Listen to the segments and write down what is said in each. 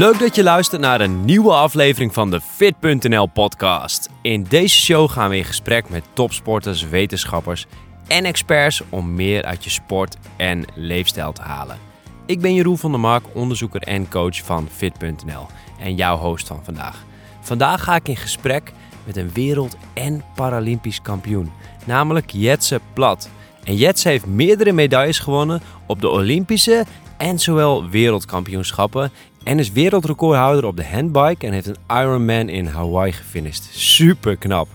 Leuk dat je luistert naar een nieuwe aflevering van de Fit.nl podcast. In deze show gaan we in gesprek met topsporters, wetenschappers en experts om meer uit je sport en leefstijl te halen. Ik ben Jeroen van der Mark, onderzoeker en coach van Fit.nl en jouw host van vandaag. Vandaag ga ik in gesprek met een wereld- en Paralympisch kampioen, namelijk Jetse Plat. En Jetse heeft meerdere medailles gewonnen op de Olympische en zowel wereldkampioenschappen en is wereldrecordhouder op de handbike en heeft een Ironman in Hawaii gefinished. Super knap.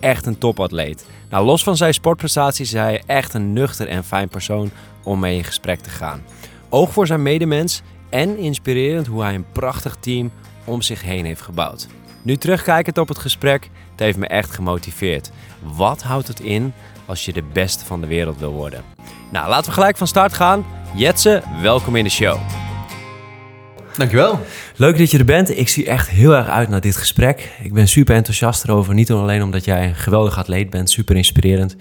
Echt een topatleet. Nou, los van zijn sportprestaties is hij echt een nuchter en fijn persoon om mee in gesprek te gaan. Oog voor zijn medemens en inspirerend hoe hij een prachtig team om zich heen heeft gebouwd. Nu terugkijkend op het gesprek, het heeft me echt gemotiveerd. Wat houdt het in als je de beste van de wereld wil worden? Nou, laten we gelijk van start gaan. Jetse, welkom in de show. Dankjewel. Leuk dat je er bent. Ik zie echt heel erg uit naar dit gesprek. Ik ben super enthousiast erover. Niet alleen omdat jij een geweldig atleet bent, super inspirerend.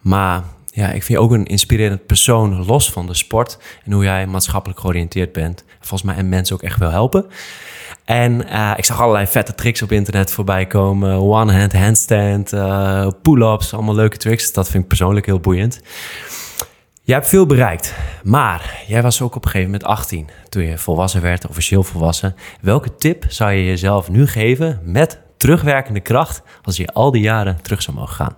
Maar ja, ik vind je ook een inspirerend persoon, los van de sport. En hoe jij maatschappelijk georiënteerd bent. Volgens mij en mensen ook echt wil helpen. En uh, ik zag allerlei vette tricks op internet voorbij komen. One-hand handstand, uh, pull-ups, allemaal leuke tricks. Dat vind ik persoonlijk heel boeiend. Je hebt veel bereikt, maar jij was ook op een gegeven moment 18 toen je volwassen werd, officieel volwassen. Welke tip zou je jezelf nu geven met terugwerkende kracht als je al die jaren terug zou mogen gaan?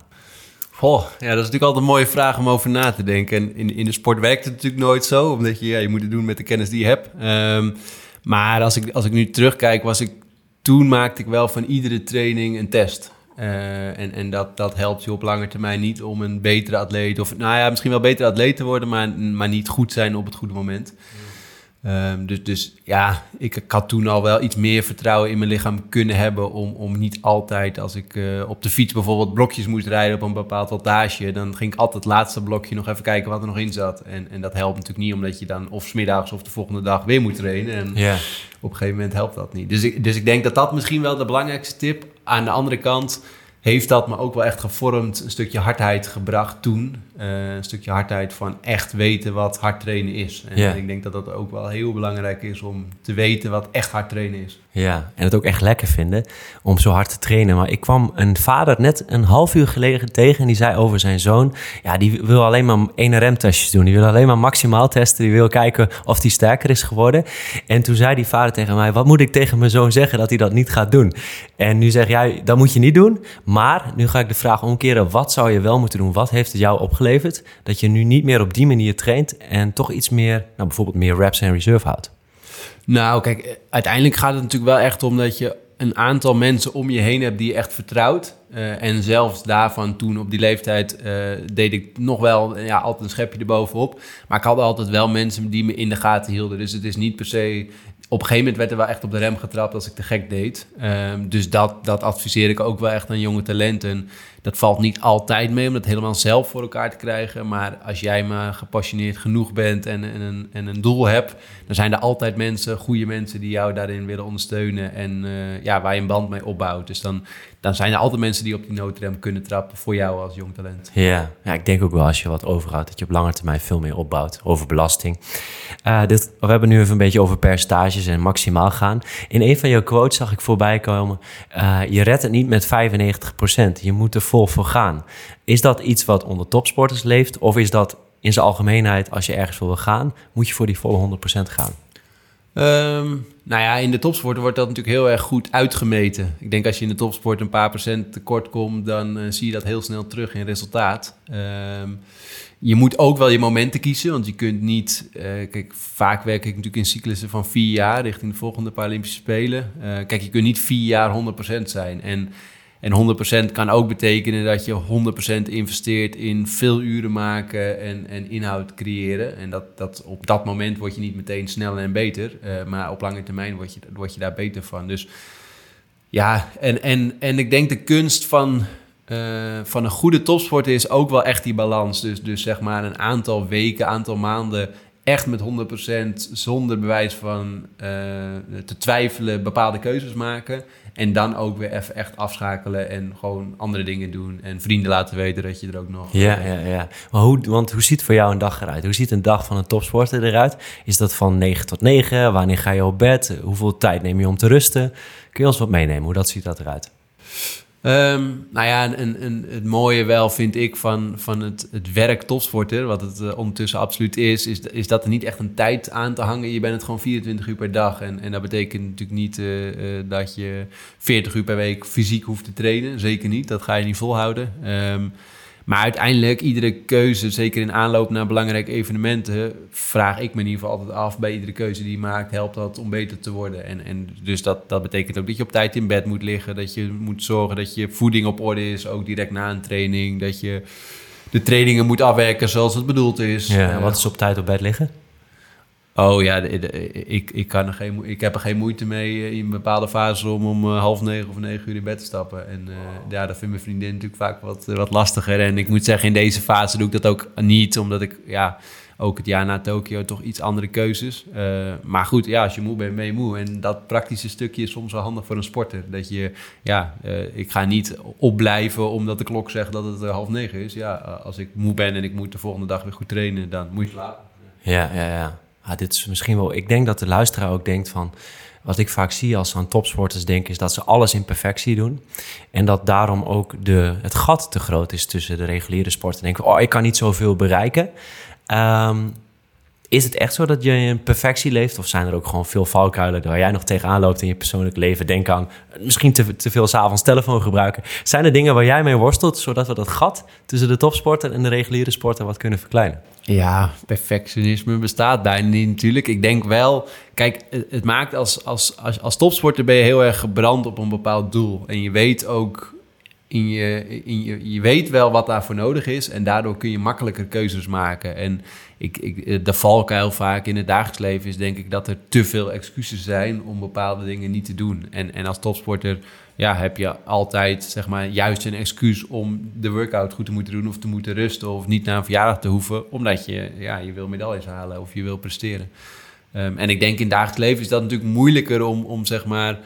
Goh, ja, dat is natuurlijk altijd een mooie vraag om over na te denken. En in, in de sport werkt het natuurlijk nooit zo, omdat je, ja, je moet het doen met de kennis die je hebt. Um, maar als ik, als ik nu terugkijk, was ik toen maakte ik wel van iedere training een test. Uh, en en dat, dat helpt je op lange termijn niet om een betere atleet, of nou ja, misschien wel betere atleet te worden, maar, maar niet goed zijn op het goede moment. Um, dus, dus ja, ik, ik, had toen al wel iets meer vertrouwen in mijn lichaam kunnen hebben om, om niet altijd, als ik uh, op de fiets bijvoorbeeld blokjes moest rijden op een bepaald wattage, dan ging ik altijd het laatste blokje nog even kijken wat er nog in zat. En, en dat helpt natuurlijk niet, omdat je dan of smiddags of de volgende dag weer moet trainen. En yeah. op een gegeven moment helpt dat niet. Dus ik, dus ik denk dat dat misschien wel de belangrijkste tip. Aan de andere kant heeft dat me ook wel echt gevormd, een stukje hardheid gebracht toen. Uh, een stukje hardheid van echt weten wat hard trainen is. En ik denk dat dat ook wel heel belangrijk is om te weten wat echt hard trainen is. Ja, en het ook echt lekker vinden om zo hard te trainen. Maar ik kwam een vader net een half uur geleden tegen en die zei over zijn zoon... ja, die wil alleen maar één remtestjes doen. Die wil alleen maar maximaal testen. Die wil kijken of die sterker is geworden. En toen zei die vader tegen mij... wat moet ik tegen mijn zoon zeggen dat hij dat niet gaat doen? En nu zeg jij, dat moet je niet doen. Maar nu ga ik de vraag omkeren, wat zou je wel moeten doen? Wat heeft het jou opgeleverd dat je nu niet meer op die manier traint... en toch iets meer, nou bijvoorbeeld meer reps en reserve houdt? Nou, kijk, uiteindelijk gaat het natuurlijk wel echt om dat je een aantal mensen om je heen hebt die je echt vertrouwt. Uh, en zelfs daarvan toen op die leeftijd uh, deed ik nog wel ja, altijd een schepje erbovenop. Maar ik had altijd wel mensen die me in de gaten hielden. Dus het is niet per se op een gegeven moment werd er wel echt op de rem getrapt als ik te gek deed. Um, dus dat, dat adviseer ik ook wel echt aan jonge talenten. Dat valt niet altijd mee om dat helemaal zelf voor elkaar te krijgen. Maar als jij maar gepassioneerd genoeg bent en, en, een, en een doel hebt, dan zijn er altijd mensen, goede mensen, die jou daarin willen ondersteunen. En uh, ja, waar je een band mee opbouwt. Dus dan, dan zijn er altijd mensen die op die noodrem kunnen trappen voor jou als jong talent. Ja, ja ik denk ook wel als je wat overhoudt, dat je op lange termijn veel meer opbouwt over belasting. Uh, dit, we hebben nu even een beetje over percentages en maximaal gaan. In een van jouw quotes zag ik voorbij komen, uh, je redt het niet met 95%. Je moet er vol voor gaan. Is dat iets wat onder topsporters leeft? Of is dat in zijn algemeenheid, als je ergens wil gaan, moet je voor die volle 100% gaan? Um, nou ja, in de topsport wordt dat natuurlijk heel erg goed uitgemeten. Ik denk als je in de topsport een paar procent tekort komt, dan uh, zie je dat heel snel terug in resultaat. Um, je moet ook wel je momenten kiezen, want je kunt niet... Uh, kijk, vaak werk ik natuurlijk in cyclussen van vier jaar richting de volgende Paralympische Spelen. Uh, kijk, je kunt niet vier jaar 100% zijn. En en 100% kan ook betekenen dat je 100% investeert in veel uren maken en, en inhoud creëren. En dat, dat op dat moment word je niet meteen sneller en beter, uh, maar op lange termijn word je, word je daar beter van. Dus ja, en, en, en ik denk de kunst van, uh, van een goede topsporter is ook wel echt die balans. Dus, dus zeg maar een aantal weken, aantal maanden echt met 100% zonder bewijs van eh, te twijfelen bepaalde keuzes maken. En dan ook weer even echt afschakelen en gewoon andere dingen doen. En vrienden laten weten dat je er ook nog... Ja, ja, ja. Maar hoe, want hoe ziet voor jou een dag eruit? Hoe ziet een dag van een topsporter eruit? Is dat van 9 tot 9? Wanneer ga je op bed? Hoeveel tijd neem je om te rusten? Kun je ons wat meenemen? Hoe dat ziet dat eruit? Um, nou ja, het mooie wel vind ik van, van het, het werk topsporter, wat het uh, ondertussen absoluut is, is, is dat er niet echt een tijd aan te hangen. Je bent het gewoon 24 uur per dag. En, en dat betekent natuurlijk niet uh, uh, dat je 40 uur per week fysiek hoeft te trainen. Zeker niet, dat ga je niet volhouden. Um, maar uiteindelijk, iedere keuze, zeker in aanloop naar belangrijke evenementen, vraag ik me in ieder geval altijd af bij iedere keuze die je maakt, helpt dat om beter te worden. En, en dus dat, dat betekent ook dat je op tijd in bed moet liggen, dat je moet zorgen dat je voeding op orde is, ook direct na een training, dat je de trainingen moet afwerken zoals het bedoeld is. Ja, uh, wat is op tijd op bed liggen? Oh ja, ik, ik, kan geen, ik heb er geen moeite mee eh, in bepaalde fases om om uh, half negen of negen uur in bed te stappen. En uh, ja, dat vindt mijn vriendin natuurlijk vaak wat, wat lastiger. En ik moet zeggen, in deze fase doe ik dat ook niet, omdat ik ja, ook het jaar na Tokio toch iets andere keuzes. Maar goed, ja, als je moe bent, ben moe. En dat praktische stukje is soms wel handig voor een sporter. Dat je, ja, ik ga niet opblijven omdat de klok zegt dat het half negen is. Ja, als ik moe ben en ik moet de volgende dag weer goed trainen, dan moet je slapen. Ja, ja, ja ah, dit is misschien wel. Ik denk dat de luisteraar ook denkt van. Wat ik vaak zie als ze aan topsporters denken, is dat ze alles in perfectie doen. En dat daarom ook de, het gat te groot is tussen de reguliere sporten. Denken, oh, ik kan niet zoveel bereiken. Um, is het echt zo dat je in perfectie leeft? Of zijn er ook gewoon veel valkuilen waar jij nog tegenaan loopt in je persoonlijk leven? Denk aan misschien te, te veel s'avonds telefoon gebruiken. Zijn er dingen waar jij mee worstelt, zodat we dat gat tussen de topsporter en de reguliere sporter wat kunnen verkleinen? Ja, perfectionisme bestaat bijna niet natuurlijk. Ik denk wel, kijk, het maakt als, als, als, als topsporter ben je heel erg gebrand op een bepaald doel. En je weet ook in je, in je, je weet wel wat daarvoor nodig is en daardoor kun je makkelijker keuzes maken. En ik, ik, de valkuil vaak in het dagelijks leven is denk ik dat er te veel excuses zijn om bepaalde dingen niet te doen. En, en als topsporter ja, heb je altijd zeg maar, juist een excuus om de workout goed te moeten doen of te moeten rusten of niet naar een verjaardag te hoeven, omdat je, ja, je wil medailles halen of je wil presteren. Um, en ik denk in het dagelijks leven is dat natuurlijk moeilijker om, om zeg maar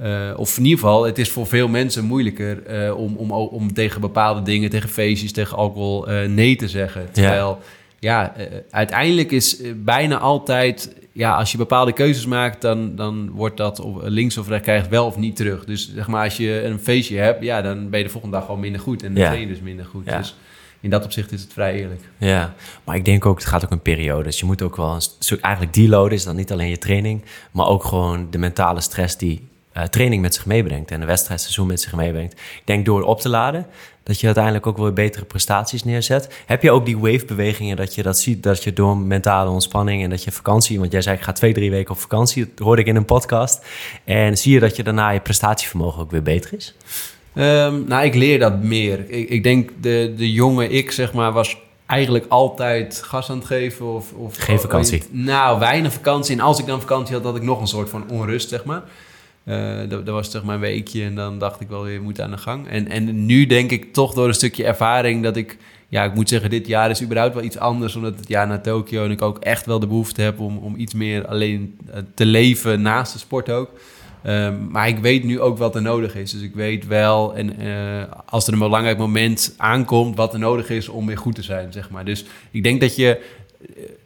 uh, of in ieder geval, het is voor veel mensen moeilijker uh, om, om, om tegen bepaalde dingen, tegen feestjes, tegen alcohol uh, nee te zeggen. Terwijl, ja, ja uiteindelijk is bijna altijd, ja, als je bepaalde keuzes maakt, dan, dan wordt dat of links of rechts krijgt wel of niet terug. Dus zeg maar, als je een feestje hebt, ja, dan ben je de volgende dag gewoon minder goed en dan ja. train je dus minder goed. Ja. Dus in dat opzicht is het vrij eerlijk. Ja, maar ik denk ook, het gaat ook een periode. Dus je moet ook wel een stuk, eigenlijk deloaden is dan niet alleen je training, maar ook gewoon de mentale stress die uh, training met zich meebrengt en een wedstrijdseizoen met zich meebrengt. Ik denk door op te laden, dat je uiteindelijk ook weer betere prestaties neerzet. Heb je ook die wave-bewegingen dat je dat ziet, dat je door mentale ontspanning en dat je vakantie, want jij zei ik ga twee, drie weken op vakantie, dat hoorde ik in een podcast. En zie je dat je daarna je prestatievermogen ook weer beter is? Um, nou, ik leer dat meer. Ik, ik denk de, de jonge ik, zeg maar, was eigenlijk altijd gas aan het geven. Of, of, Geen vakantie? nou, weinig vakantie. En als ik dan vakantie had, had ik nog een soort van onrust, zeg maar. Uh, dat, dat, was maar een weekje en dan dacht ik wel weer, moet aan de gang. En, en nu denk ik toch door een stukje ervaring dat ik... Ja, ik moet zeggen, dit jaar is überhaupt wel iets anders... omdat het jaar naar Tokio en ik ook echt wel de behoefte heb... om, om iets meer alleen eh, te leven naast de sport ook. Um, maar ik weet nu ook wat er nodig is. Dus ik weet wel, en uh, als er een belangrijk moment aankomt... wat er nodig is om weer goed te zijn, zeg maar. Dus ik denk dat je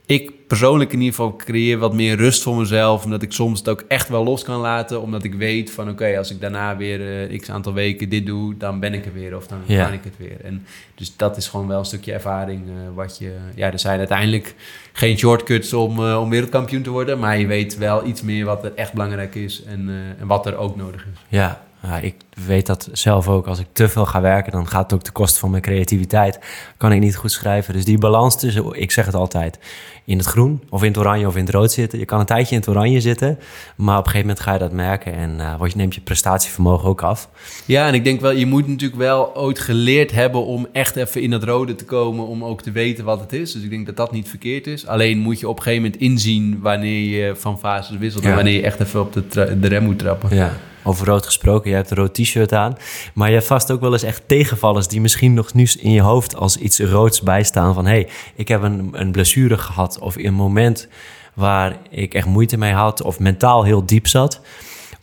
ik persoonlijk in ieder geval creëer wat meer rust voor mezelf. Omdat ik soms het ook echt wel los kan laten. Omdat ik weet van oké, als ik daarna weer uh, x aantal weken dit doe, dan ben ik er weer. Of dan ja. kan ik het weer. En dus dat is gewoon wel een stukje ervaring. Uh, wat je, ja, er zijn uiteindelijk geen shortcuts om, uh, om wereldkampioen te worden. Maar je weet wel iets meer wat er echt belangrijk is en, en wat er ook nodig is. Ja, ja, ik weet dat zelf ook. Als ik te veel ga werken, dan gaat het ook ten koste van mijn creativiteit. Kan ik niet goed schrijven. Dus die balans tussen, ik zeg het altijd, in het groen of in het oranje of in het rood zitten. Je kan een tijdje in het oranje zitten, maar op een gegeven moment ga je dat merken en uh, je neemt je prestatievermogen ook af. Ja, en ik denk wel, je moet natuurlijk wel ooit geleerd hebben om echt even in het rode te komen, om ook te weten wat het is. Dus ik denk dat dat niet verkeerd is. Alleen moet je op een gegeven moment inzien wanneer je van fases wisselt ja. en wanneer je echt even op de, de rem moet trappen. Ja. Over rood gesproken, je hebt een rood t-shirt aan. Maar je hebt vast ook wel eens echt tegenvallers die misschien nog nu in je hoofd als iets roods bijstaan. Van hé, hey, ik heb een, een blessure gehad. Of een moment waar ik echt moeite mee had. Of mentaal heel diep zat.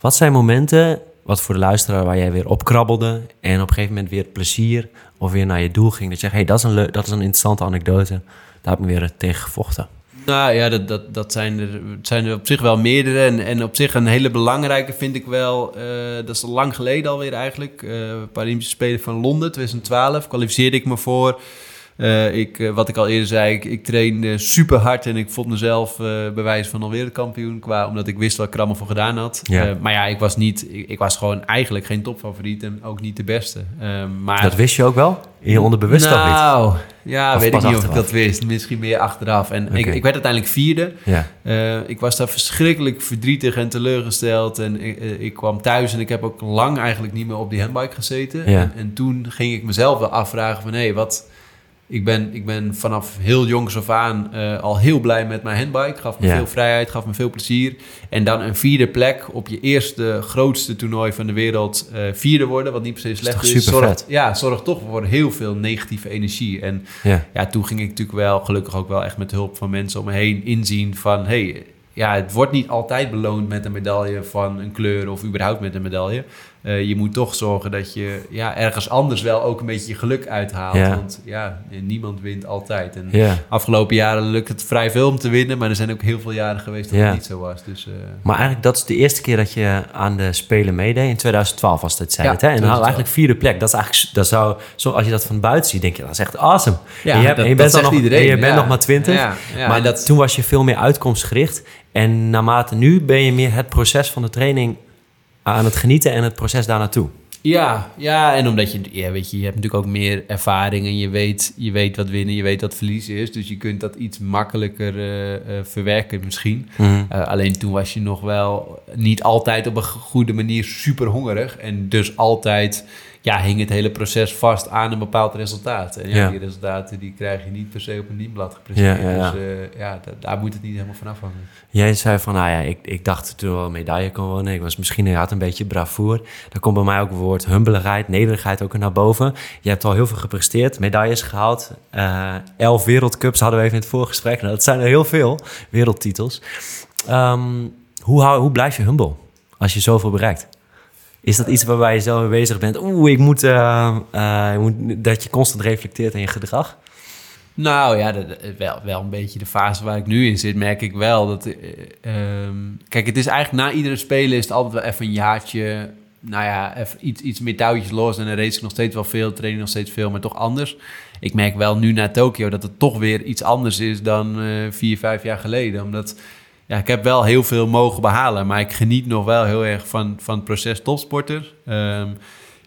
Wat zijn momenten, wat voor de luisteraar, waar jij weer opkrabbelde. En op een gegeven moment weer plezier of weer naar je doel ging. Dat je zegt, hé, hey, dat, is een dat is een interessante anekdote. Daar heb ik weer tegen gevochten. Nou ja, dat, dat, dat zijn, er, zijn er op zich wel meerdere. En, en op zich een hele belangrijke vind ik wel... Uh, dat is lang geleden alweer eigenlijk. Uh, Paralympische Spelen van Londen 2012. Kwalificeerde ik me voor... Uh, ik, uh, wat ik al eerder zei, ik, ik trainde super hard en ik vond mezelf uh, bewijs van al wereldkampioen. Qua, omdat ik wist wat ik er allemaal voor gedaan had. Ja. maar ja, ik was, niet, ik, ik, was gewoon eigenlijk geen topfavoriet en ook niet de beste. maar, dat wist je ook wel? In je onderbewust nou, ja, weet ik niet achteraf? of ik dat wist. Misschien meer achteraf. En okay. ik, ik werd uiteindelijk vierde. Ja. ik was daar verschrikkelijk verdrietig en teleurgesteld. En ik, ik, kwam thuis en ik heb ook lang eigenlijk niet meer op die handbike gezeten. Ja. En, en, toen ging ik mezelf wel afvragen van... hé, hey, wat ik ben, ik ben vanaf heel jongs af aan uh, al heel blij met mijn handbike. Gaf me ja. veel vrijheid, gaf me veel plezier. En dan een vierde plek op je eerste grootste toernooi van de wereld uh, vierde worden, wat niet per se slecht is. is zorgt, ja, zorgt toch voor heel veel negatieve energie. En ja. ja, toen ging ik natuurlijk wel, gelukkig ook wel echt met hulp van mensen om me heen inzien van... hey, ja, het wordt niet altijd beloond met een medaille van een kleur of überhaupt met een medaille. Uh, je moet toch zorgen dat je ja, ergens anders wel ook een beetje je geluk uithaalt. Ja. Want ja, niemand wint altijd. En ja. afgelopen jaren lukt het vrij veel om te winnen, maar er zijn ook heel veel jaren geweest dat het niet zo was. Dus, uh... Maar eigenlijk dat is de eerste keer dat je aan de Spelen meedeed. In 2012 was dat, zei het. Hè? En dan eigenlijk vierde plek. Dat is eigenlijk, dat zou, zo, als je dat van buiten ziet, denk je, dat is echt awesome. Ja, en je, hebt, dat, en je bent, dan nog, iedereen. Je bent nog maar twintig. maar dat, toen was je veel meer uitkomstgericht. En naarmate nu ben je meer het proces van de training aan het genieten en het proces daar naartoe. Ja, ja, en omdat je, ja, weet je, je hebt natuurlijk ook meer ervaring en je weet, je weet wat winnen, je weet wat verliezen is. Dus je kunt dat iets makkelijker uh, uh, verwerken misschien. Mm. Uh, alleen toen was je nog wel niet altijd op een goede manier super hongerig. En dus altijd ja, hing het hele proces vast aan een bepaald resultaat. En ja, die resultaten die krijg je niet per se op een dienblad gepresenteerd. Ja, dus uh, ja, daar moet het niet helemaal van afhangen. Jij zei van, nou ja, ik, ik dacht toen wel een medaille kon wonen. Ik was misschien had een beetje bravoer. Daar komt bij mij ook het woord humbeligheid, nederigheid ook naar boven. Je hebt al heel veel gepresteerd, medailles gehaald. Uh, elf wereldcups hadden we even in het voorgesprek. Nou, dat zijn er heel veel, wereldtitels. Um, hoe, hou, hoe blijf je humble als je zoveel bereikt? Is dat iets waarbij je zelf mee bezig bent? Oeh, ik moet, uh, uh, moet, dat je constant reflecteert in je gedrag? Nou ja, dat, wel, wel een beetje de fase waar ik nu in zit, merk ik wel. Dat, uh, kijk, het is eigenlijk na iedere spelen is het altijd wel even een jaartje... Nou ja, even iets, iets meer touwtjes los en dan race ik nog steeds wel veel, train nog steeds veel, maar toch anders. Ik merk wel nu naar Tokio dat het toch weer iets anders is dan vier, vijf jaar geleden. Omdat ja, ik heb wel heel veel mogen behalen, maar ik geniet nog wel heel erg van, van het proces topsporter. Um,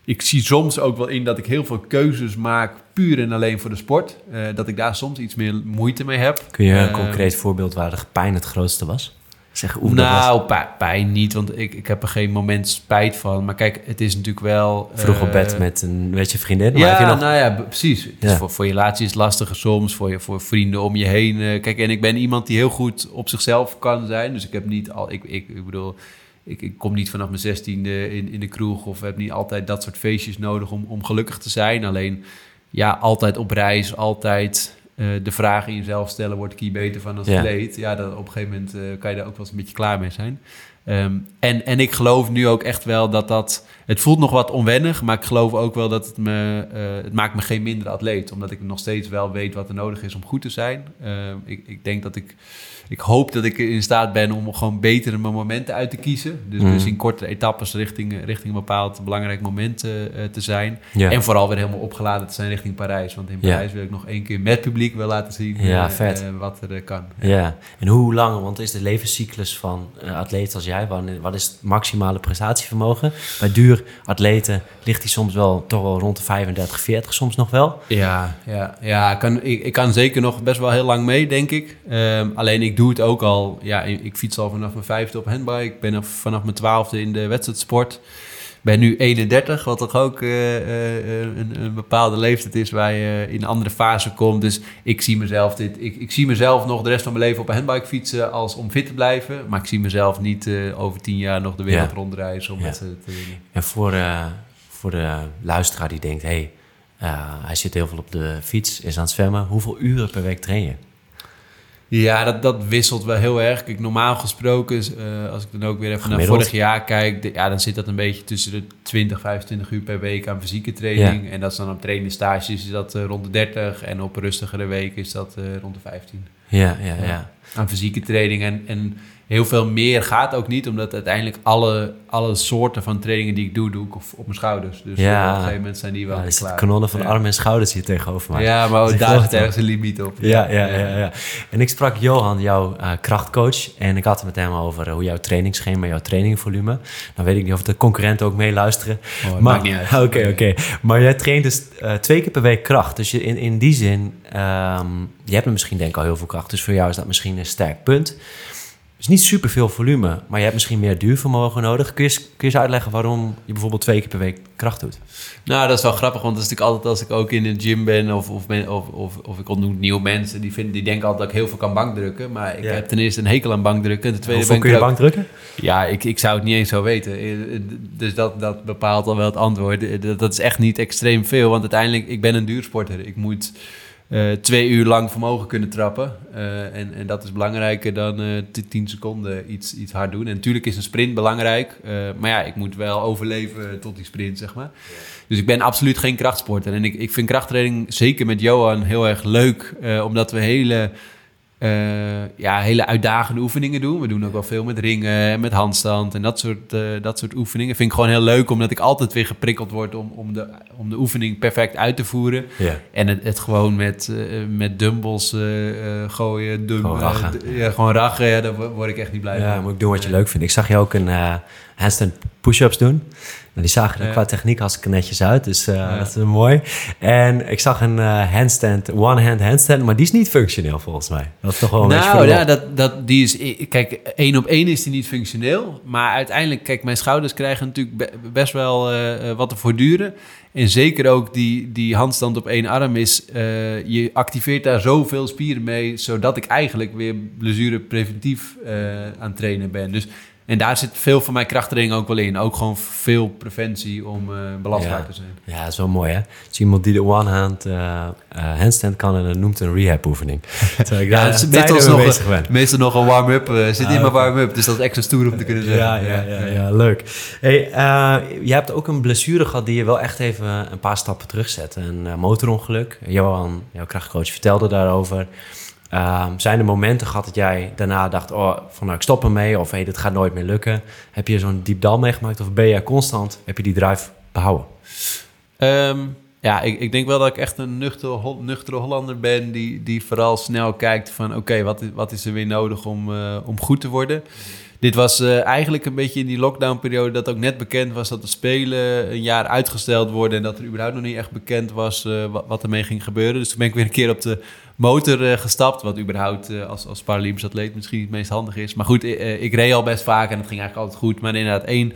ik zie soms ook wel in dat ik heel veel keuzes maak puur en alleen voor de sport. Uh, dat ik daar soms iets meer moeite mee heb. Kun je een uh, concreet voorbeeld waar de pijn het grootste was? Zeg, hoe nou, pijn niet, want ik, ik heb er geen moment spijt van. Maar kijk, het is natuurlijk wel... Vroeg op bed eh, met een met je vriendin. Ja, je nog... nou ja, precies. Ja. Voor, voor je relatie is het lastiger soms, voor, je, voor vrienden om je heen. Uh, kijk, en ik ben iemand die heel goed op zichzelf kan zijn. Dus ik heb niet al... Ik, ik, ik bedoel, ik, ik kom niet vanaf mijn zestiende in, in de kroeg... of heb niet altijd dat soort feestjes nodig om, om gelukkig te zijn. Alleen, ja, altijd op reis, altijd uh, de vraag in jezelf stellen: word ik hier beter van als atleet? Ja, dat op een gegeven moment uh, kan je daar ook wel eens een beetje klaar mee zijn. Um, en, en ik geloof nu ook echt wel dat dat. Het voelt nog wat onwennig, maar ik geloof ook wel dat het me. Uh, het maakt me geen minder atleet. Omdat ik nog steeds wel weet wat er nodig is om goed te zijn. Ehm, ik, ik denk dat ik ik hoop dat ik in staat ben om gewoon betere momenten uit te kiezen. Dus, mm. dus in korte etappes richting, richting een bepaald belangrijk moment uh, te zijn. Ja. En vooral weer helemaal opgeladen te zijn richting Parijs. Want in Parijs ja. wil ik nog één keer met publiek wel laten zien ja, uh, wat er kan. Ja. en hoe lang, want is de levenscyclus van atleten als jij, wat is het maximale prestatievermogen? Bij duur atleten ligt die soms wel toch wel rond de 35, 40 soms nog wel. Ja, ja, ja kan, ik, ik kan zeker nog best wel heel lang mee, denk ik. Um, alleen ik doe het ook al. Ja, ik fiets al vanaf mijn vijfde op handbike. Ik ben vanaf mijn twaalfde in de wedstrijdsport. Ben nu 31, wat toch ook een, een, bepaalde leeftijd is waar je in een andere fase komt. Dus ik zie mezelf dit. Ik, ik zie mezelf nog de rest van mijn leven op een handbike fietsen als om fit te blijven. Maar ik zie mezelf niet over tien jaar nog de wereld rondreizen om met ze te winnen. En voor, voor de luisteraar die denkt, hey, hij zit heel veel op de fiets, is aan het zwemmen. Hoeveel uren per week train je? Ja, dat, dat wisselt wel heel erg. Kijk, normaal gesproken, uh, als ik dan ook weer even naar vorig jaar kijk, ja, dan zit dat een beetje tussen de 20, 25 uur per week aan fysieke training. En dat is dan op trainingstages is dat uh, rond de 30 en op rustigere weken is dat uh, rond de 15. Ja, ja, ja. Aan fysieke training en, en heel veel meer gaat ook niet, omdat uiteindelijk alle, alle soorten van trainingen die ik doe, doe ik op, op mijn schouders. Dus ja. op een gegeven moment zijn die wel ja, klaar. kanonnen van armen en schouders hier tegenover mij. Ja, maar daar zit ergens een limiet op. Ja, ja, ja, ja, En ik sprak Johan, jouw uh, krachtcoach, en ik had het met hem over hoe jouw trainingsschema, jouw trainingvolume. Dan weet ik niet of de concurrenten ook meeluisteren. Oh, maar, maakt niet uit. Oké, oké. Maar jij traint dus uh, twee keer per week kracht. Dus je, in, in die zin, um, je hebt misschien denk ik al heel veel kracht. Dus voor jou is dat misschien een sterk punt is niet super veel volume, maar je hebt misschien meer duurvermogen nodig. Kun je, kun je eens uitleggen waarom je bijvoorbeeld twee keer per week kracht doet? Nou, dat is wel grappig, want dat is natuurlijk altijd als ik ook in een gym ben of, of, of, of, of ik ontmoet nieuwe mensen, die, vinden, die denken altijd dat ik heel veel kan bankdrukken. Maar ik heb ten eerste een hekel aan bankdrukken. En ten tweede ben kun je bankdrukken? Ja, ik, ik zou het niet eens zo weten. Eh, dus dat, dat bepaalt al wel het antwoord. Eh, dat, dat is echt niet extreem veel, want uiteindelijk, ik ben een duursporter. Ik moet uh, twee uur lang vermogen kunnen trappen. Uh, en, en dat is belangrijker dan uh, 10 seconden iets, iets hard doen. En natuurlijk is een sprint belangrijk. maar ja, ik moet wel overleven tot die sprint, zeg maar. Dus ik ben absoluut geen krachtsporter. En ik, ik vind krachttraining zeker met Johan heel erg leuk. omdat we hele uh, ja, hele uitdagende oefeningen doen. We doen ook wel veel met ringen en met handstand en dat soort, uh, dat soort oefeningen. Vind ik gewoon heel leuk, omdat ik altijd weer geprikkeld word om, om, de, om de oefening perfect uit te voeren. Ja. En het, het gewoon met, uh, met dumbbells gooien, dumb, gewoon rachen. ja, gewoon rachen, ja, daar word ik echt niet blij van. Ja, moet ik doen wat je leuk vindt. Ik zag je ook een handstand push-ups doen. Nou, die zagen er qua techniek hartstikke netjes uit, dus uh, dat is mooi. En ik zag een uh, handstand, one-hand handstand, maar die is niet functioneel volgens mij. Dat is toch wel een Nou ja, dat, dat, die is, kijk, één op één is die niet functioneel. Maar uiteindelijk, kijk, mijn schouders krijgen natuurlijk best wel uh, wat te voortduren. En zeker ook die, die handstand op één arm is, je activeert daar zoveel spieren mee, zodat ik eigenlijk weer blessure preventief aan het trainen ben. Dus en daar zit veel van mijn krachttraining ook wel in. Ook gewoon veel preventie om uh, belastbaar te zijn. Ja, wel mooi hè. Dus iemand die de one-hand uh, uh, handstand kan en dat noemt een rehab-oefening. ik ja, het is meestal, nog een, meestal nog een warm-up. zit in mijn warm-up, dus dat is extra stoer om te kunnen zeggen. Ja, ja, ja, ja, leuk. Hey, je hebt ook een blessure gehad die je wel echt even een paar stappen terugzet. Een motorongeluk. Johan, jouw krachtcoach, vertelde daarover. Um, zijn er momenten gehad dat jij daarna dacht, oh, van nou ik stop ermee of hey, dit gaat nooit meer lukken? Heb je zo'n diep dal meegemaakt of ben je constant, heb je die drive behouden? Um, ja, ik, ik, denk wel dat ik echt een nuchtere, nuchtere Hollander ben die, die vooral snel kijkt van oké, wat, wat is er weer nodig om, uh, om goed te worden? Dit was uh, eigenlijk een beetje in die lockdownperiode dat ook net bekend was dat de Spelen een jaar uitgesteld worden en dat er überhaupt nog niet echt bekend was uh, wat, wat ermee ging gebeuren. Dus toen ben ik weer een keer op de motor uh, gestapt. Wat überhaupt uh, als, als Paralympisch atleet misschien niet het meest handig is. Maar goed, uh, ik reed al best vaak en het ging eigenlijk altijd goed. Maar inderdaad, één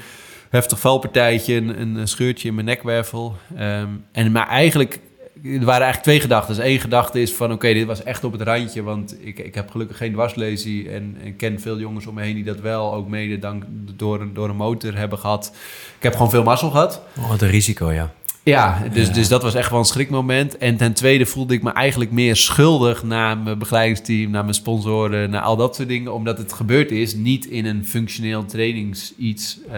heftig valpartijtje, een, scheurtje in mijn nekwervel. Um, en maar eigenlijk, er waren eigenlijk twee gedachten. Dus één gedachte is van, oké, dit was echt op het randje. Want ik, ik heb gelukkig geen dwarslesie en, en ken veel jongens om me heen die dat wel ook mede dank, door, door een motor hebben gehad. Ik heb gewoon veel mazzel gehad. Oh, wat een risico, ja. Ja, dus, dus dat was echt wel een schrikmoment. En ten tweede voelde ik me eigenlijk meer schuldig naar mijn begeleidingsteam, naar mijn sponsoren, naar al dat soort dingen. Omdat het gebeurd is, niet in een functioneel trainings iets. Uh,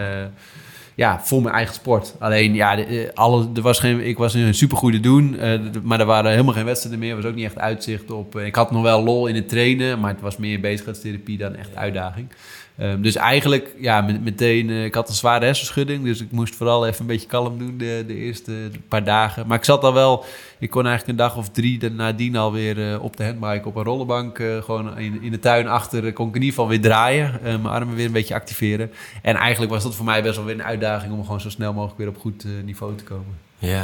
ja, voor mijn eigen sport. Alleen, ja, de, eh, alle, er was geen, ik was een supergoede doen, uh, maar er waren helemaal geen wedstrijden meer. Er was ook niet echt uitzicht op. ik had nog wel lol in het trainen, maar het was meer bezigheidstherapie dan echt uitdaging. Um, dus eigenlijk, ja, meteen, uh, ik had een zware hersenschudding, dus ik moest vooral even een beetje kalm doen de, de eerste paar dagen. Maar ik zat al wel, ik kon eigenlijk een dag of drie nadien alweer uh, op de handbike op een rollenbank, uh, gewoon in, in de tuin achter, kon ik in ieder geval weer draaien, mijn armen weer een beetje activeren. En eigenlijk was dat voor mij best wel weer een uitdaging om gewoon zo snel mogelijk weer op goed niveau te komen. Ja,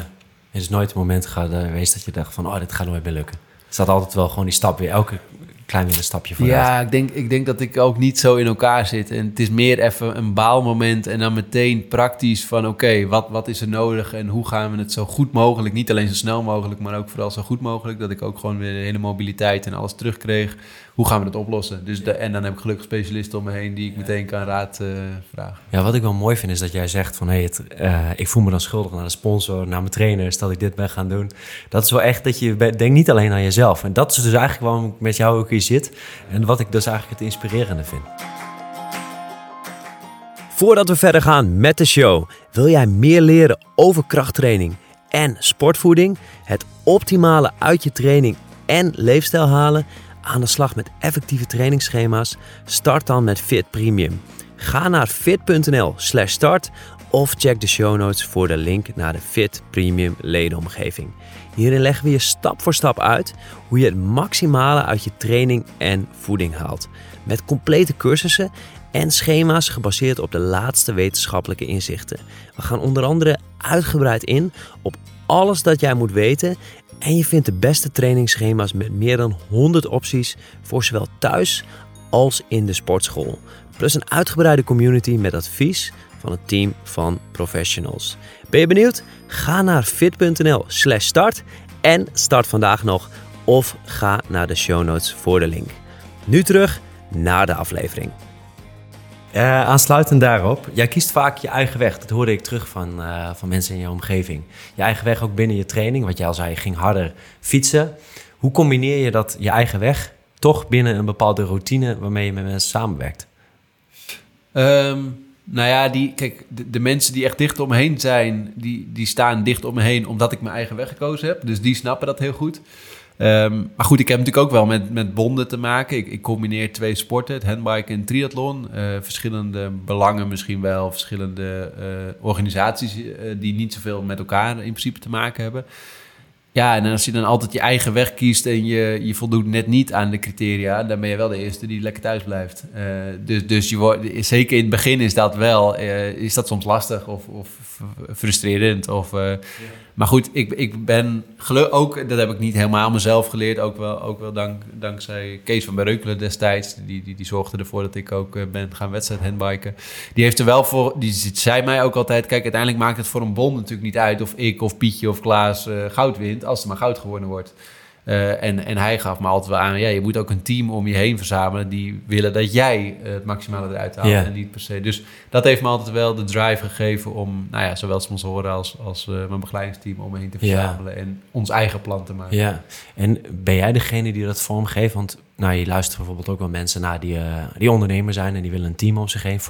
er is nooit een moment geweest dat je dacht van, oh, dit gaat nooit meer lukken. Er staat altijd wel gewoon die stap weer elke klein weer een stapje vooruit. Ja, ik denk, ik denk dat ik ook niet zo in elkaar zit. En het is meer even een baalmoment en dan meteen praktisch van... oké, wat, wat is er nodig en hoe gaan we het zo goed mogelijk... niet alleen zo snel mogelijk, maar ook vooral zo goed mogelijk... dat ik ook gewoon weer de hele mobiliteit en alles terugkreeg hoe gaan we dat oplossen? Dus de, en dan heb ik gelukkig specialisten om me heen die ik meteen kan raad uh, vragen. Ja, wat ik wel mooi vind is dat jij zegt van... Hey, uh, ik voel me dan schuldig naar de sponsor, naar mijn trainer... dat ik dit ben gaan doen. Dat is wel echt dat je denkt niet alleen aan jezelf. En dat is dus eigenlijk waarom ik met jou ook hier zit. En wat ik dus eigenlijk het inspirerende vind. Voordat we verder gaan met de show... wil jij meer leren over krachttraining en sportvoeding... het optimale uit je training en leefstijl halen aan de slag met effectieve trainingsschema's? Start dan met Fit Premium. Ga naar fit.nl/slash start of check de show notes voor de link naar de Fit Premium ledenomgeving. Hierin leggen we je stap voor stap uit hoe je het maximale uit je training en voeding haalt. Met complete cursussen en schema's gebaseerd op de laatste wetenschappelijke inzichten. We gaan onder andere uitgebreid in op alles dat jij moet weten en je vindt de beste trainingsschema's met meer dan 100 opties voor zowel thuis als in de sportschool. Plus een uitgebreide community met advies van een team van professionals. Ben je benieuwd? Ga naar fit.nl/slash start en start vandaag nog. Of ga naar de show notes voor de link. Nu terug naar de aflevering. Uh, aansluitend daarop, jij kiest vaak je eigen weg. Dat hoorde ik terug van, uh, van mensen in je omgeving. Je eigen weg ook binnen je training, wat jij al zei, je ging harder fietsen. Hoe combineer je dat, je eigen weg, toch binnen een bepaalde routine waarmee je met mensen samenwerkt? Um, nou ja, die, kijk, de, de, mensen die echt dicht om me heen zijn, die, die staan dicht om me heen omdat ik mijn eigen weg gekozen heb. Dus die snappen dat heel goed. Ehm, maar goed, ik heb natuurlijk ook wel met, met bonden te maken. Ik, ik combineer twee sporten, het handbike en triathlon. Uh, verschillende belangen misschien wel, verschillende uh, organisaties uh, die niet zoveel met elkaar in principe te maken hebben. Ja, en als je dan altijd je eigen weg kiest en je, je voldoet net niet aan de criteria, dan ben je wel de eerste die lekker thuis blijft. Dus dus je wordt, zeker in het begin is dat wel, is dat soms lastig of, of frustrerend. Of, ja. Maar goed, ik, ik ben geluk ook, dat heb ik niet helemaal mezelf geleerd, ook wel, ook wel dank, dankzij Kees van Bereukelen destijds. Die, die, die zorgde ervoor dat ik ook ben gaan wedstrijd handbiken. Die heeft er wel voor, die zei mij ook altijd, kijk, uiteindelijk maakt het voor een bond natuurlijk niet uit of ik of Pietje of Klaas goud wint als er maar goud geworden wordt. Uh, en, en hij gaf me altijd wel aan, ja, je moet ook een team om je heen verzamelen die willen dat jij het maximale eruit haalt yeah. en niet per se. Dus dat heeft me altijd wel de drive gegeven om, nou ja, zowel sponsoren als, als uh, mijn begeleidingsteam om me heen te verzamelen yeah. en ons eigen plan te maken. Ja, en ben jij degene die dat vormgeeft? Want nou, je luistert bijvoorbeeld ook wel mensen naar die, uh, die ondernemer zijn en die willen een team om zich heen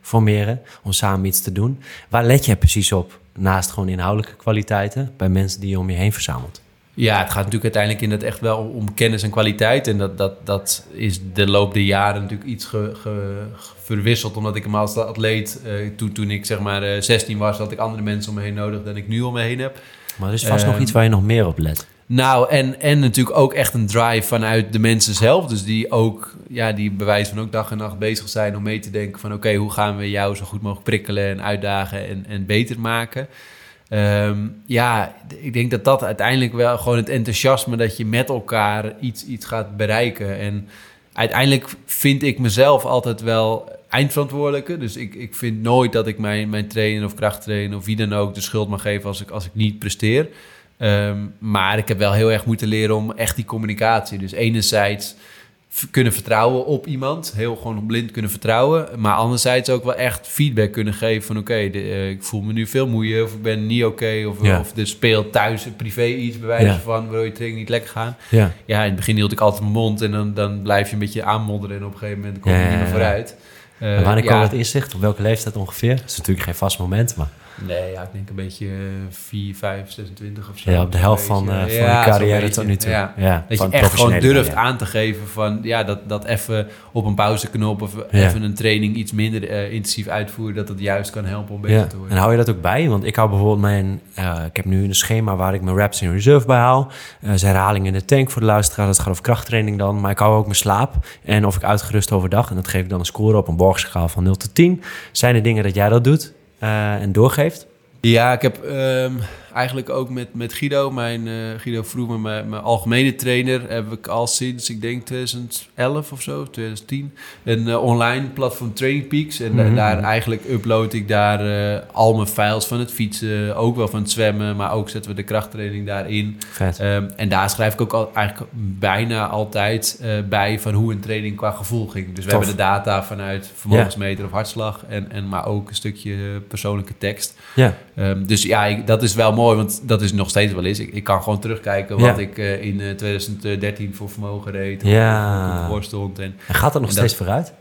formeren om samen iets te doen. Waar let je precies op? naast gewoon inhoudelijke kwaliteiten bij mensen die je om je heen verzamelt? Ja, het gaat natuurlijk uiteindelijk in het echt wel om kennis en kwaliteit. En dat, dat, dat is de loop der jaren natuurlijk iets ge, ge, verwisseld. Omdat ik hem als atleet, uh, toen, toen ik zeg maar uh, 16 was, had ik andere mensen om me heen nodig dan ik nu om me heen heb. Maar er is vast uh, nog iets waar je nog meer op let. Nou, en, en natuurlijk ook echt een drive vanuit de mensen zelf. Dus die ook, ja, die bewijs van ook dag en nacht bezig zijn om mee te denken van... oké, hoe gaan we jou zo goed mogelijk prikkelen en uitdagen en, en beter maken... Um, ja, ik denk dat dat uiteindelijk wel gewoon het enthousiasme dat je met elkaar iets, iets gaat bereiken. En uiteindelijk vind ik mezelf altijd wel eindverantwoordelijke. Dus ik, ik vind nooit dat ik mijn, mijn trainer of krachttrainer of wie dan ook de schuld mag geven als ik, als ik niet presteer. Um, maar ik heb wel heel erg moeten leren om echt die communicatie. Dus enerzijds kunnen vertrouwen op iemand. Heel gewoon blind kunnen vertrouwen. Maar anderzijds ook wel echt feedback kunnen geven van... oké, okay, uh, ik voel me nu veel moeie of ik ben niet oké... Okay, of, ja. of er speelt thuis privé iets bij wijze ja. van... waardoor je training niet lekker gaan. Ja. ja, in het begin hield ik altijd mijn mond... en dan, dan blijf je een beetje aanmodderen... en op een gegeven moment kom je niet meer vooruit. Uh, wanneer kwam het inzicht? Op welke leeftijd ongeveer? Dat is natuurlijk geen vast moment, maar... Nee, ja, ik denk een beetje 4, 5, 26 of zo. Ja, op de helft van, uh, van ja, je carrière tot nu toe. Ja. ja dat je echt gewoon durft aan te geven van... ja, dat, dat even op een pauzeknop of even een training iets minder uh, intensief uitvoeren... dat dat juist kan helpen om beter te worden. En hou je dat ook bij? Want ik hou bijvoorbeeld mijn... Uh, ik heb nu een schema waar ik mijn reps in reserve bij haal. Uh, herhaling in de tank voor de luisteraar. Dat gaat over krachttraining dan. Maar ik hou ook mijn slaap en of ik uitgerust overdag. En dat geef ik dan een score op een borgschaal van 0 tot 10. Zijn er dingen dat jij dat doet? Uh, en doorgeeft? Ja, ik heb um, eigenlijk ook met, met Guido, mijn uh, Guido Vroemen, mijn, mijn algemene trainer, heb ik al sinds, ik denk 2011 of zo, 2010, een uh, online platform Training Peaks. En Mhm. daar eigenlijk upload ik daar uh, al mijn files van het fietsen, ook wel van het zwemmen, maar ook zetten we de krachttraining daarin. Um, en daar schrijf ik ook al, eigenlijk bijna altijd bij van hoe een training qua gevoel ging. Dus we hebben de data vanuit vermogensmeter of hartslag, en, en, maar ook een stukje persoonlijke tekst. Ja. Um, dus ja, ik, dat is wel mooi, want dat is nog steeds wel eens. Ik, ik kan gewoon terugkijken wat Ja. ik uh, in uh, 2013 voor vermogen reed. Ja. Of voor stond. En, En gaat dat nog steeds vooruit?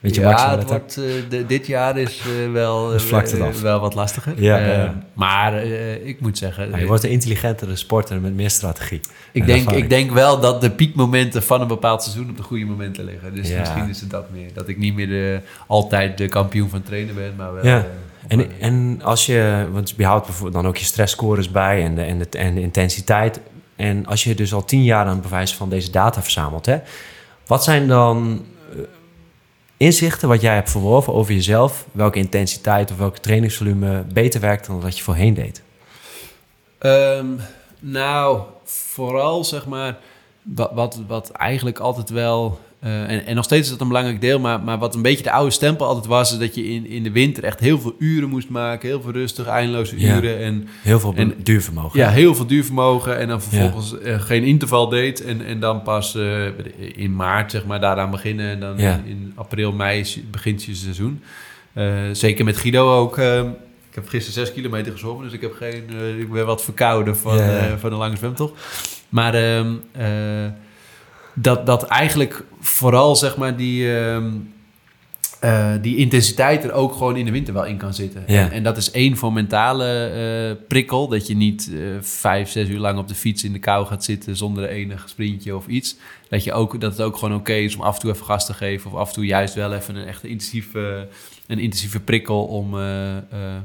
Weet je, ja, het wordt, uh, de, dit jaar is uh, wel, Dus uh, wel wat lastiger. Ja, ja. Maar ik moet zeggen... Ja, je wordt een intelligentere sporter met meer strategie. Ik En denk, ervaring. ik denk wel dat de piekmomenten van een bepaald seizoen op de goede momenten liggen. Dus Ja. misschien is het dat meer. Dat ik niet meer de, altijd de kampioen van trainen ben, maar wel... En, en als je, want je houdt bijvoorbeeld dan ook je stressscores bij en de, en, de, en de intensiteit. En als je dus al tien jaar aan het bewijs van deze data verzamelt, hè, wat zijn dan eh, inzichten wat jij hebt verworven over jezelf? Welke intensiteit of welke trainingsvolume beter werkt dan wat je voorheen deed? Ehm, nou, vooral zeg maar, wat, wat, wat eigenlijk altijd wel, eh, en, en nog steeds is dat een belangrijk deel, maar, maar wat een beetje de oude stempel altijd was, is dat je in, in de winter echt heel veel uren moest maken, heel veel rustig, eindeloze Ja. uren en Heel veel En- duurvermogen. ja, heel veel duurvermogen en dan vervolgens eh, geen interval deed en, en dan pas eh, in maart zeg maar daaraan beginnen en dan Ja. in, in april, mei begint je seizoen. Zeker met Guido ook. ik heb gisteren zes kilometer gezwommen, dus ik heb geen, ik ben wat verkouden van, van een lange zwemtocht. Maar ehm, eh, dat, dat eigenlijk vooral zeg maar die, ehm, eh, die intensiteit er ook gewoon in de winter wel in kan zitten. Ja. En, en dat is één voor mentale eh, prikkel. Dat je niet eh, vijf, zes uur lang op de fiets in de kou gaat zitten zonder enig sprintje of iets. Dat, je ook, dat het ook gewoon oké is om af en toe even gas te geven. Of af en toe juist wel even een echt intensieve, een intensieve prikkel om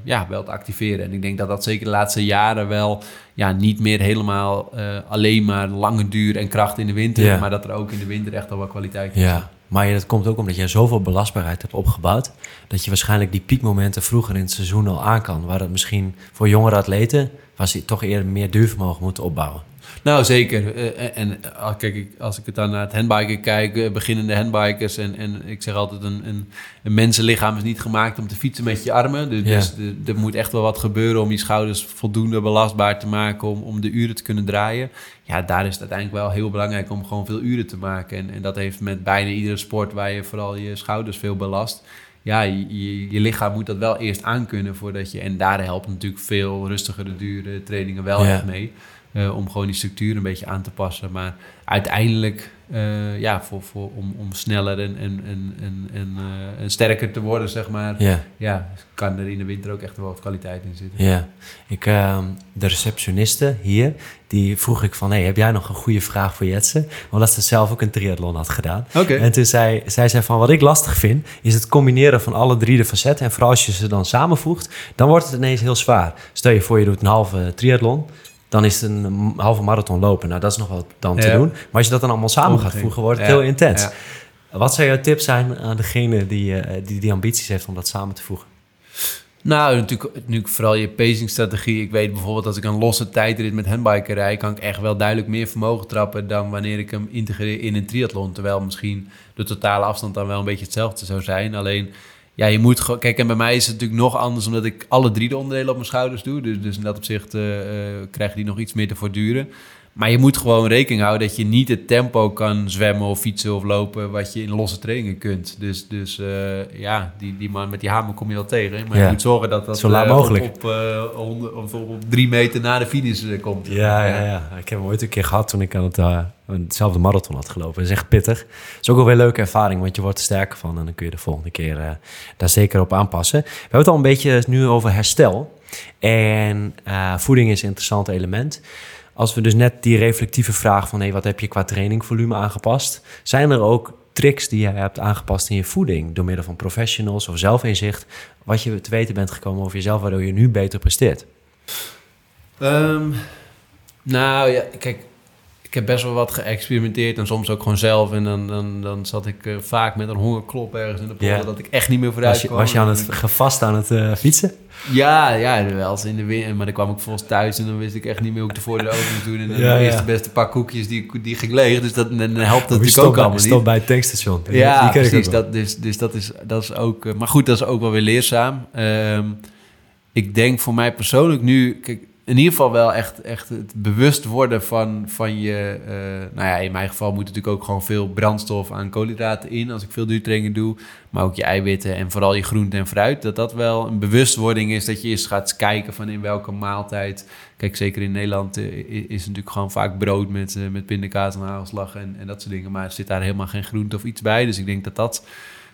ja, wel te activeren. En ik denk dat dat zeker de laatste jaren wel ja, niet meer helemaal alleen maar lange duur en kracht in de winter. Ja. Maar dat er ook in de winter echt al wel kwaliteit zit. Ja, maar dat komt ook omdat je zoveel belastbaarheid hebt opgebouwd. Dat je waarschijnlijk die piekmomenten vroeger in het seizoen al aan kan. Waar het misschien voor jongere atleten was hij toch eerder meer duurvermogen moeten opbouwen. Nou, zeker. Eh, en eh, kijk, als ik het dan naar het handbiken kijk, eh, beginnende handbikers. En, en ik zeg altijd, een, een, een mensenlichaam is niet gemaakt om te fietsen met je armen. Dus, Ja. dus er- er moet echt wel wat gebeuren om je schouders voldoende belastbaar te maken om, om de uren te kunnen draaien. Ja, daar is het uiteindelijk wel heel belangrijk om gewoon veel uren te maken. En, en dat heeft met bijna iedere sport waar je vooral je schouders veel belast. Ja, je, je, je lichaam moet dat wel eerst aankunnen voordat je... En daar helpt natuurlijk veel rustigere, dure trainingen wel Ja. echt mee. Eh, om gewoon die structuur een beetje aan te passen. Maar uiteindelijk, eh, ja, voor, voor, om, om sneller en, en, en, en, en, eh, en sterker te worden, zeg maar... Ja, Ja, kan er in de winter ook echt wel wat kwaliteit in zitten. ja. Ik, ehm, de receptioniste hier, die vroeg ik van... Hey, heb jij nog een goede vraag voor Jetsen? Omdat ze zelf ook een triathlon had gedaan. Oké. En toen zei zij zei van, wat ik lastig vind... is het combineren van alle drie de facetten. En vooral als je ze dan samenvoegt... dan wordt het ineens heel zwaar. Stel je voor, je doet een halve triathlon... dan is het een halve marathon lopen. Nou, dat is nog wat dan te doen. Maar als je dat dan allemaal samen gaat voegen... wordt het heel intens. Wat zou jouw tip zijn aan degene die, eh, die die ambities heeft... om dat samen te voegen? Nou, natuurlijk, natuurlijk vooral je pacingstrategie. Ik weet bijvoorbeeld als ik een losse tijdrit met handbiken rijd... kan ik echt wel duidelijk meer vermogen trappen... dan wanneer ik hem integreer in een triathlon. Terwijl misschien de totale afstand dan wel een beetje hetzelfde zou zijn. Alleen, ja, je moet gewoon... Kijk, en bij mij is het natuurlijk nog anders... omdat ik alle drie de onderdelen op mijn schouders doe. Dus, dus in dat opzicht eh, eh, krijgen die nog iets meer te voortduren. Maar je moet gewoon rekening houden dat je niet het tempo kan zwemmen of fietsen of lopen wat je in losse trainingen kunt. Dus, dus eh, ja, die, die man met die hamer kom je wel tegen. Maar Ja. je moet zorgen dat dat Zo laat eh, mogelijk. Op, op, eh, op, op drie meter na de finish komt. Ja, ja, ja. Ik heb hem ooit een keer gehad toen ik aan het, hetzelfde marathon had gelopen. Dat is echt pittig. Het is ook wel weer een leuke ervaring, want je wordt er sterker van. En dan kun je de volgende keer daar zeker op aanpassen. We hebben het al een beetje nu over herstel. En voeding is een interessant element. Als we dus net die reflectieve vraag van... Hey, wat heb je qua trainingvolume aangepast? Zijn er ook tricks die je hebt aangepast in je voeding... door middel van professionals of zelfinzicht... wat je te weten bent gekomen over jezelf... waardoor je nu beter presteert? Ehm, nou ja, kijk, ik heb best wel wat geëxperimenteerd en soms ook gewoon zelf. En dan, dan, dan zat ik eh, vaak met een hongerklop ergens in de polder dat ik echt niet meer vooruit Was je, kwam. was je aan het gevast aan het eh, fietsen? Ja, ja, wel eens in de winter. Maar dan kwam ik volgens thuis en dan wist ik echt niet meer hoe ik de voordeur open moest doen. En dan Ja, de ja. eerste beste pak koekjes die, die ging leeg. Dus dat, dan helpt dat natuurlijk ook bij- allemaal niet. bij het tankstation. Die- Ja, die precies. Dat, dus dus dat, is, dat is ook... eh, maar goed, dat is ook wel weer leerzaam. Ehm, ik denk voor mij persoonlijk nu... Kijk, in ieder geval wel echt, echt het bewust worden van, van je... eh, nou ja, in mijn geval moet natuurlijk ook gewoon veel brandstof aan koolhydraten in... als ik veel duurtraining doe. Maar ook je eiwitten en vooral je groente en fruit. Dat dat wel een bewustwording is. Dat je eerst gaat kijken van in welke maaltijd... Kijk, zeker in Nederland eh, is natuurlijk gewoon vaak brood met, eh, met pindakaas en hagelslag en, en dat soort dingen. Maar er zit daar helemaal geen groente of iets bij. Dus ik denk dat dat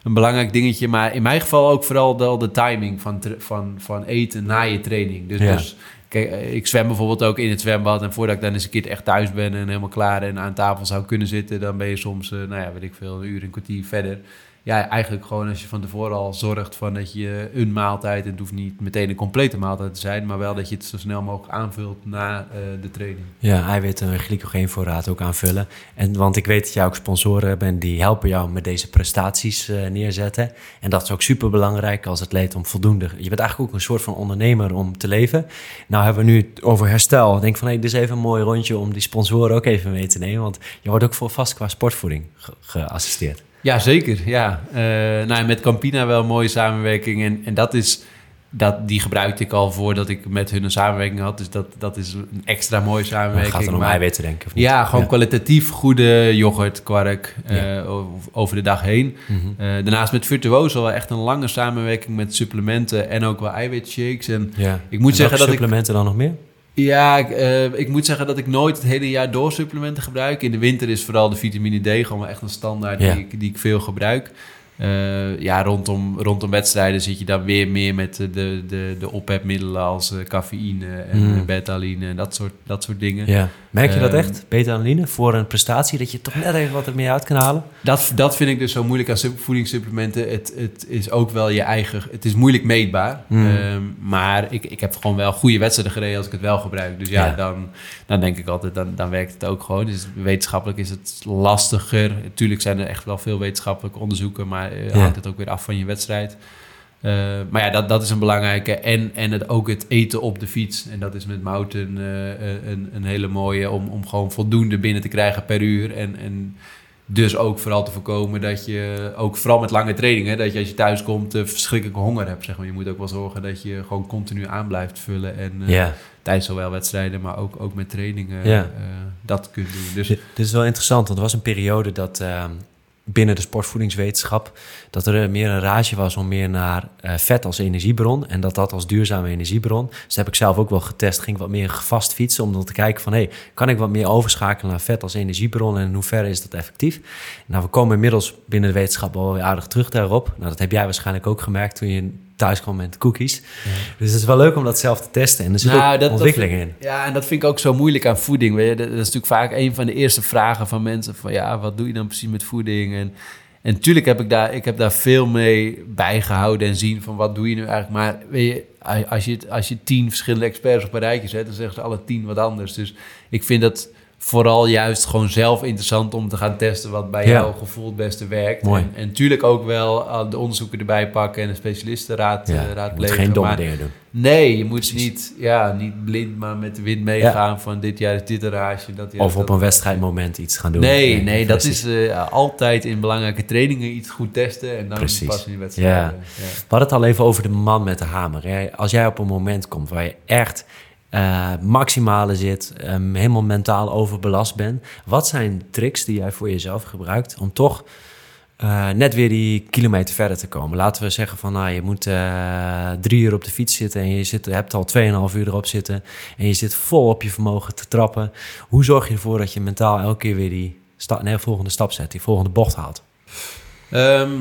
een belangrijk dingetje. Maar in mijn geval ook vooral wel de timing van, van, van eten na je training. Dus, Ja. dus kijk, eh, ik zwem bijvoorbeeld ook in het zwembad. En voordat ik dan eens een keer echt thuis ben en helemaal klaar en aan tafel zou kunnen zitten, dan ben je soms, eh, nou ja, weet ik veel, een uur, een kwartier verder. Ja, eigenlijk gewoon als je van tevoren al zorgt van dat je een maaltijd, het hoeft niet meteen een complete maaltijd te zijn, maar wel dat je het zo snel mogelijk aanvult na eh, de training. Ja, eiwitten en glycogeenvoorraad ook aanvullen. En, want ik weet dat jij ook sponsoren bent die helpen jou met deze prestaties eh, neerzetten. En dat is ook super belangrijk als atleet om voldoende... Je bent eigenlijk ook een soort van ondernemer om te leven. Nou hebben we nu het over herstel. Ik denk van, hé, dit is even een mooi rondje om die sponsoren ook even mee te nemen. Want je wordt ook voor vast qua sportvoeding ge- geassisteerd. Ja, zeker. Ja. Eh, nou, met Campina wel een mooie samenwerking. En, en dat is, dat, die gebruikte ik al voordat ik met hun een samenwerking had. Dus dat, dat is een extra mooie samenwerking. gaat het om Maar- eiwitten denken of niet? Ja, gewoon kwalitatief goede yoghurt, kwark eh, Ja. over de dag heen. Mhm. Eh, daarnaast met Virtuoso wel echt een lange samenwerking met supplementen en ook wel eiwitshakes. En Ja. ik moet En zeggen dat ik supplementen dan nog meer? Ja, ik, eh, ik moet zeggen dat ik nooit het hele jaar door supplementen gebruik. In de winter is vooral de vitamine D gewoon echt een standaard Ja. die, ik, die ik veel gebruik. Eh, ja, rondom, rondom wedstrijden zit je dan weer meer met de, de, de, de ophefmiddelen als eh, cafeïne en Mm. eh, betaline en dat soort, dat soort dingen. Ja. Merk je dat Ehm, echt, beta-alanine, voor een prestatie, dat je toch net even wat er meer uit kan halen? Dat, dat vind ik dus zo moeilijk aan sup- voedingssupplementen. Het, het is ook wel je eigen... Het is moeilijk meetbaar. Mm. Ehm, maar ik, ik heb gewoon wel goede wedstrijden gereden als ik het wel gebruik. Dus ja, Ja. Dan, dan denk ik altijd, dan, dan werkt het ook gewoon. Dus wetenschappelijk is het lastiger. Tuurlijk zijn er echt wel veel wetenschappelijke onderzoeken... maar eh, Ja. hangt het ook weer af van je wedstrijd. Eh, maar ja, dat, dat is een belangrijke. En, en het, ook het eten op de fiets. En dat is met Mouten eh, een, een hele mooie... Om, om gewoon voldoende binnen te krijgen per uur. En, en dus ook vooral te voorkomen dat je... Ook vooral met lange trainingen... dat je als je thuis komt eh, verschrikkelijke honger hebt. Zeg maar. Je moet ook wel zorgen dat je gewoon continu aan blijft vullen. En eh, tijdens zowel wedstrijden... maar ook, ook met trainingen eh, dat kunt doen. Dus Dit, dit is wel interessant, want er was een periode dat ehm, binnen de sportvoedingswetenschap... dat er meer een rage was om meer naar eh, vet als energiebron... en dat dat als duurzame energiebron. Dus heb ik zelf ook wel getest. Ging wat meer gevast fietsen om dan te kijken van... hey, kan ik wat meer overschakelen naar vet als energiebron... en in hoeverre is dat effectief? Nou, we komen inmiddels binnen de wetenschap weer aardig terug daarop. Nou, dat heb jij waarschijnlijk ook gemerkt toen je thuis kwam met cookies. Dus het is wel leuk om dat zelf te testen. En er zit Nou, ook dat- dat ontwikkeling in. Ja, en dat vind ik ook zo moeilijk aan voeding. Weet je? Dat, is natuurlijk vaak een van de eerste vragen van mensen. Van ja, wat doe je dan precies met voeding? En, en natuurlijk heb ik daar, ik heb daar veel mee bijgehouden en zien van wat doe je nu eigenlijk. Maar weet je, als je, als je tien verschillende experts op een rijtje zet, dan zeggen ze alle tien wat anders. Dus ik vind dat vooral juist gewoon zelf interessant om te gaan testen wat bij Ja. jouw gevoel het beste werkt. Mooi. En, natuurlijk ook wel eh, de onderzoeken erbij pakken en een specialistenraad Ja, eh, je moet raadplegen. geen domme maar- dingen doen. Nee, je moet Precies. niet, ja, niet blind maar met de wind meegaan van dit jaar is dit een. Dat jaar Of op dat een wedstrijdmoment iets gaan doen. Nee, nee, dat is eh, altijd in belangrijke trainingen iets goed testen en dan Precies. pas in die wedstrijd. Ja. We hadden het al even over de man met de hamer. Als jij op een moment komt waar je echt eh, maximale zit, ehm, helemaal mentaal overbelast bent, wat zijn tricks die jij voor jezelf gebruikt om toch eh, net weer die kilometer verder te komen? Laten we zeggen van, nou, je moet eh, drie uur op de fiets zitten en je zit, hebt al 2,5 uur erop zitten en je zit vol op je vermogen te trappen. Hoe zorg je ervoor dat je mentaal elke keer weer die sta nee, volgende stap zet, die volgende bocht haalt? Ehm,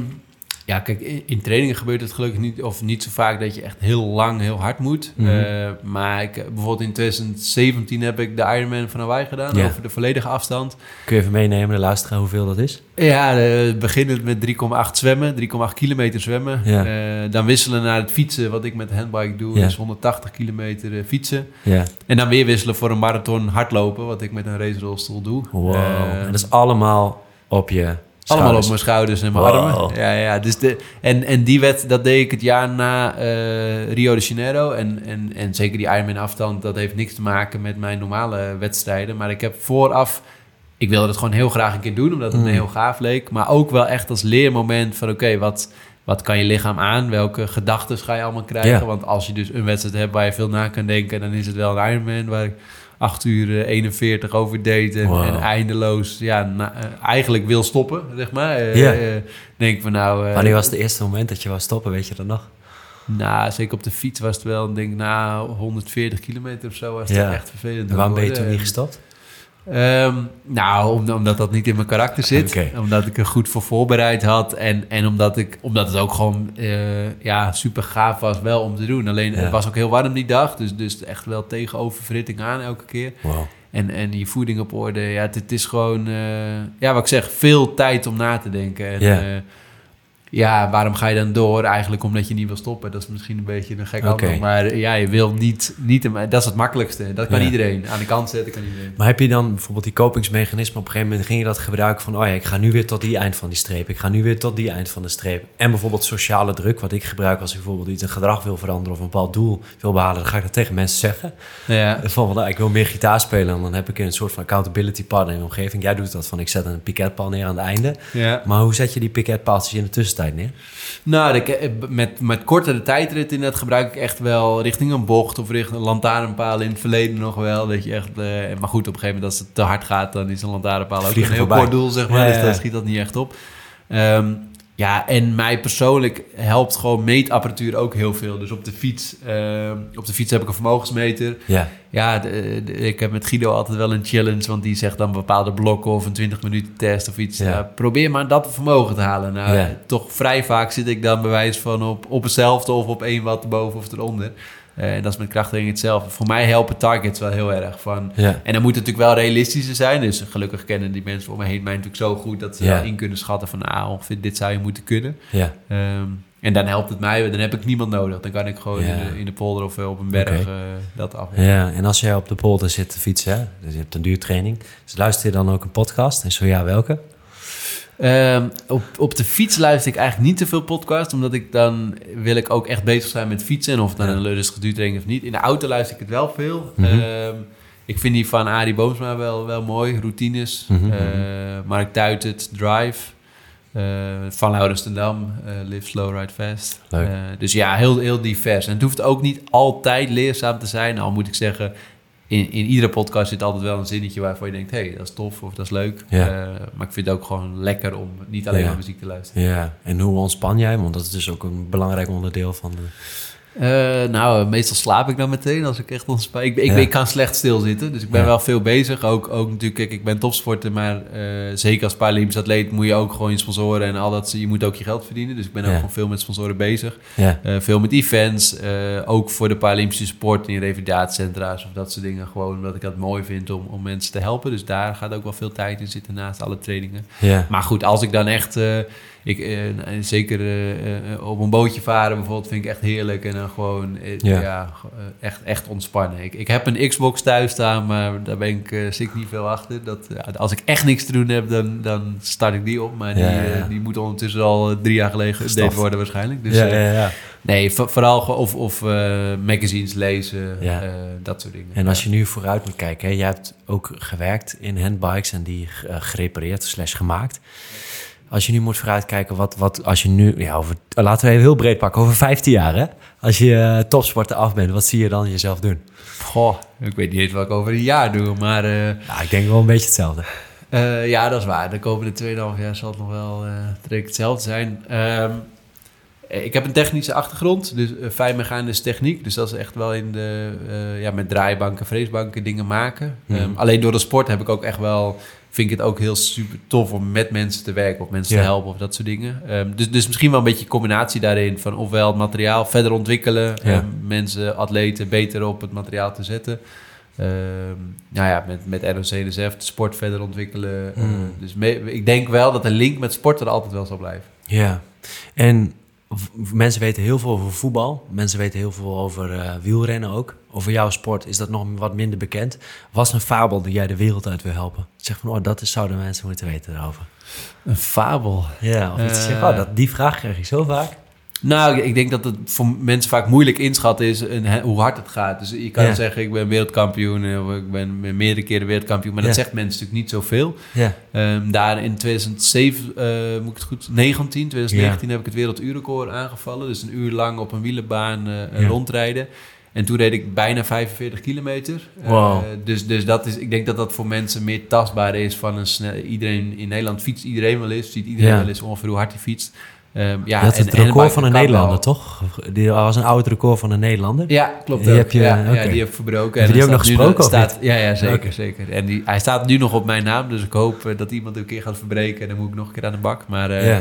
Ja, kijk, in, in trainingen gebeurt het gelukkig niet, of niet zo vaak dat je echt heel lang, heel hard moet. Mhm. Eh, maar ik, bijvoorbeeld in 2017 heb ik de Ironman van Hawaii gedaan, Ja. over de volledige afstand. Kun je even meenemen, de luisteraar, hoeveel dat is? Ja, eh, beginnend met 3,8 zwemmen, 3,8 kilometer zwemmen. Ja. Eh, dan wisselen naar het fietsen, wat ik met de handbike doe, Ja. is 180 kilometer eh, fietsen. Ja. En dan weer wisselen voor een marathon hardlopen, wat ik met een racerolstoel doe. Wow. Eh, en dat is allemaal op je Allemaal op mijn schouders en mijn Wow. armen. Ja, ja. Dus de, en, en die wet, dat deed ik het jaar na eh, Rio de Janeiro. En, en, en zeker die Ironman afstand, dat heeft niks te maken met mijn normale wedstrijden. Maar ik heb vooraf, ik wilde het gewoon heel graag een keer doen, omdat het Mm. me heel gaaf leek. Maar ook wel echt als leermoment van oké, wat, wat kan je lichaam aan? Welke gedachten ga je allemaal krijgen? Ja. Want als je dus een wedstrijd hebt waar je veel na kan denken, dan is het wel een Ironman waar ik 8 uur eh, 41 over deed en, Wow. en eindeloos ja, na- eh, eigenlijk wil stoppen, zeg maar. Eh, Ja. eh, denk van nou... eh, Wanneer was het eerste moment dat je wou stoppen, weet je dat nog? Nou, zeker op de fiets was het wel, ik denk na 140 kilometer of zo was het Ja. echt vervelend. En waarom ben je toen niet gestopt? Ehm, nou, om- omdat dat niet in mijn karakter zit. Omdat ik er goed voor voorbereid had. En, en omdat, ik, omdat het ook gewoon eh, ja, super gaaf was wel om te doen. Alleen Ja. het was ook heel warm die dag. Dus, dus echt wel tegen oververhitting aan elke keer. Wow. En, en je voeding op orde. Ja, het, het is gewoon, eh, ja, wat ik zeg, veel tijd om na te denken. En, ja. Ja, waarom ga je dan door? Eigenlijk omdat je niet wil stoppen. Dat is misschien een beetje een gek Oké. antwoord. Maar ja, je wil niet, niet... Dat is het makkelijkste. Dat kan Ja. iedereen. Aan de kant zetten kan iedereen. Maar heb je dan bijvoorbeeld die kopingsmechanisme op een gegeven moment ging je dat gebruiken van oh ja, ik ga nu weer tot die eind van die streep, ik ga nu weer tot die eind van de streep. En bijvoorbeeld sociale druk, wat ik gebruik als ik bijvoorbeeld iets een gedrag wil veranderen of een bepaald doel wil behalen, dan ga ik dat tegen mensen zeggen. Ja. Van van, nou, ik wil meer gitaar spelen en dan heb ik een soort van accountability partner in de omgeving. Jij doet dat van ik zet een piketpaal neer aan het einde. ja. Maar hoe zet je die piketpaaltjes in de tussentijd neer? Nou, ik, met, met kortere tijdrit inderdaad gebruik ik echt wel richting een bocht of richting een lantaarnpaal in het verleden nog wel. Dat je echt, eh, maar goed, op een gegeven moment als het te hard gaat, dan is een lantaarnpaal ook een heel voorbij. kort doel, zeg maar. Ja, Dus ja. schiet dat niet echt op. Ehm, ja, en mij persoonlijk helpt gewoon meetapparatuur ook heel veel. Dus op de fiets, ehm, op de fiets heb ik een vermogensmeter. Ja, Ja, de- de- ik heb met Guido altijd wel een challenge, want die zegt dan bepaalde blokken of een 20 minuten test of iets. Ja. Ja, probeer maar dat vermogen te halen. Nou, Ja. toch vrij vaak zit ik dan bewijs van op, op hetzelfde of op één wat erboven of eronder. Eh, en dat is met krachttraining hetzelfde. Voor mij helpen targets wel heel erg. Van, ja. en dan moet het natuurlijk wel realistischer zijn. Dus gelukkig kennen die mensen om me heen mij natuurlijk zo goed dat ze Ja. in kunnen schatten van ah, ongeveer dit zou je moeten kunnen. ja. Ehm, en dan helpt het mij, dan heb ik niemand nodig. Dan kan ik gewoon Ja. in, de, in de polder of eh, op een berg eh, dat af. Ja, en als jij op de polder zit te fietsen, hè, dus je hebt een duurtraining, dus luister je dan ook een podcast? En zo ja, welke? Ehm, op, op de fiets luister ik eigenlijk niet te veel podcast, omdat ik dan wil ik ook echt bezig zijn met fietsen. En of het dan Ja. een rustige duurtraining of niet. In de auto luister ik het wel veel. Mhm. Ehm, ik vind die van Arie Boomsma wel, wel mooi. Routines. Mhm, Eh, Mark Tuitert, Drive. Eh, van Laurens ten Dam, eh, Live Slow, Ride Fast. Leuk. Dus ja, heel, heel divers. En het hoeft ook niet altijd leerzaam te zijn. Al moet ik zeggen, in, in iedere podcast zit altijd wel een zinnetje waarvan je denkt... hé, hey, dat is tof of dat is leuk. Ja. Eh, maar ik vind het ook gewoon lekker om niet alleen Ja. naar muziek te luisteren. Ja, en hoe ontspan jij? Want dat is dus ook een belangrijk onderdeel van de... Eh, nou, meestal slaap ik dan meteen als ik echt ontspan. Ik, ik, Ja. ik kan slecht stilzitten, dus ik ben Ja. wel veel bezig. Ook, ook natuurlijk, kijk, ik ben topsporter, maar eh, zeker als Paralympisch atleet moet je ook gewoon je sponsoren en al dat. Je moet ook je geld verdienen, dus ik ben ook gewoon veel met sponsoren bezig. Eh, veel met events, ook voor de Paralympische sport in revalidatiecentra's of dat soort dingen. Gewoon omdat ik dat mooi vind om, om mensen te helpen. Dus daar gaat ook wel veel tijd in zitten naast alle trainingen. Maar goed, als ik dan echt, ik, eh, zeker eh, eh, op een bootje varen bijvoorbeeld, vind ik echt heerlijk. En dan gewoon eh, Ja. ja. echt, echt ontspannen. Ik, ik heb een Xbox thuis staan, maar daar ben ik zit niet veel achter. Dat, als ik echt niks te doen heb, dan, dan start ik die op. Maar die, Ja, ja. die moet ondertussen al drie jaar geleden geüpdate worden waarschijnlijk. Dus nee, vo- vooral of, of magazines lezen, Ja. dat soort dingen. En als je nu vooruit moet kijken, hè, jij hebt ook gewerkt in handbikes en die gerepareerd slash gemaakt. Als je nu moet vooruitkijken, wat, wat als je nu, ja, over, laten we even heel breed pakken, over 15 jaar hè? Als je eh, topsporter af bent, wat zie je dan jezelf doen? Goh, ik weet niet wat ik over een jaar doe, maar... eh, Ja, ik denk wel een beetje hetzelfde. Eh, ja, dat is waar. De komende 2,5 jaar zal het nog wel uh, hetzelfde zijn. Ehm, ik heb een technische achtergrond, dus uh, fijnmechanisch techniek. Dus dat is echt wel in de, uh, ja, met draaibanken, freesbanken dingen maken. Mhm. Um, alleen door de sport heb ik ook echt wel vind ik het ook heel super tof om met mensen te werken of mensen te helpen of dat soort dingen. Ehm, dus, dus misschien wel een beetje combinatie daarin van ofwel het materiaal verder ontwikkelen, ja. mensen, atleten beter op het materiaal te zetten. Uh, nou ja, met, met ROC NSF de sport verder ontwikkelen. Mm. dus ik denk wel dat de link met sport er altijd wel zal blijven. Ja, en mensen weten heel veel over voetbal. Mensen weten heel veel over uh, wielrennen ook. Over jouw sport is dat nog wat minder bekend. Was een fabel die jij de wereld uit wil helpen? Zeg van, oh, dat is, zouden mensen moeten weten daarover. Een fabel? Ja, of iets uh, zeggen, oh, dat, die vraag krijg ik zo vaak. Nou, ik denk dat het voor mensen vaak moeilijk inschatten is hoe hard het gaat. Dus je kan zeggen, ik ben wereldkampioen eh, of ik ben meerdere keren wereldkampioen. Maar dat zegt mensen natuurlijk niet zoveel. Ja. Um, daar in 2007, uh, eh, moet ik het goed, 19, 2019 heb ik het werelduurrecord aangevallen. Dus een uur lang op een wielenbaan uh, rondrijden. En toen reed ik bijna 45 kilometer. Wow. dus, dus dat is, ik denk dat dat voor mensen meer tastbaar is van een snel. Iedereen in Nederland fietst iedereen wel eens, ziet iedereen wel eens ongeveer hoe hard hij fietst. Um, ja, dat het record van een Nederlander, toch? Die was een oud record van een Nederlander. Ja, klopt. Die, heb je, ja, ja, die heb verbroken. Heb je die ook nog gesproken? Staat, ja, ja, zeker. zeker. En die, hij staat nu nog op mijn naam, dus ik hoop uh, dat iemand een keer gaat verbreken. En dan moet ik nog een keer aan de bak. Maar uh,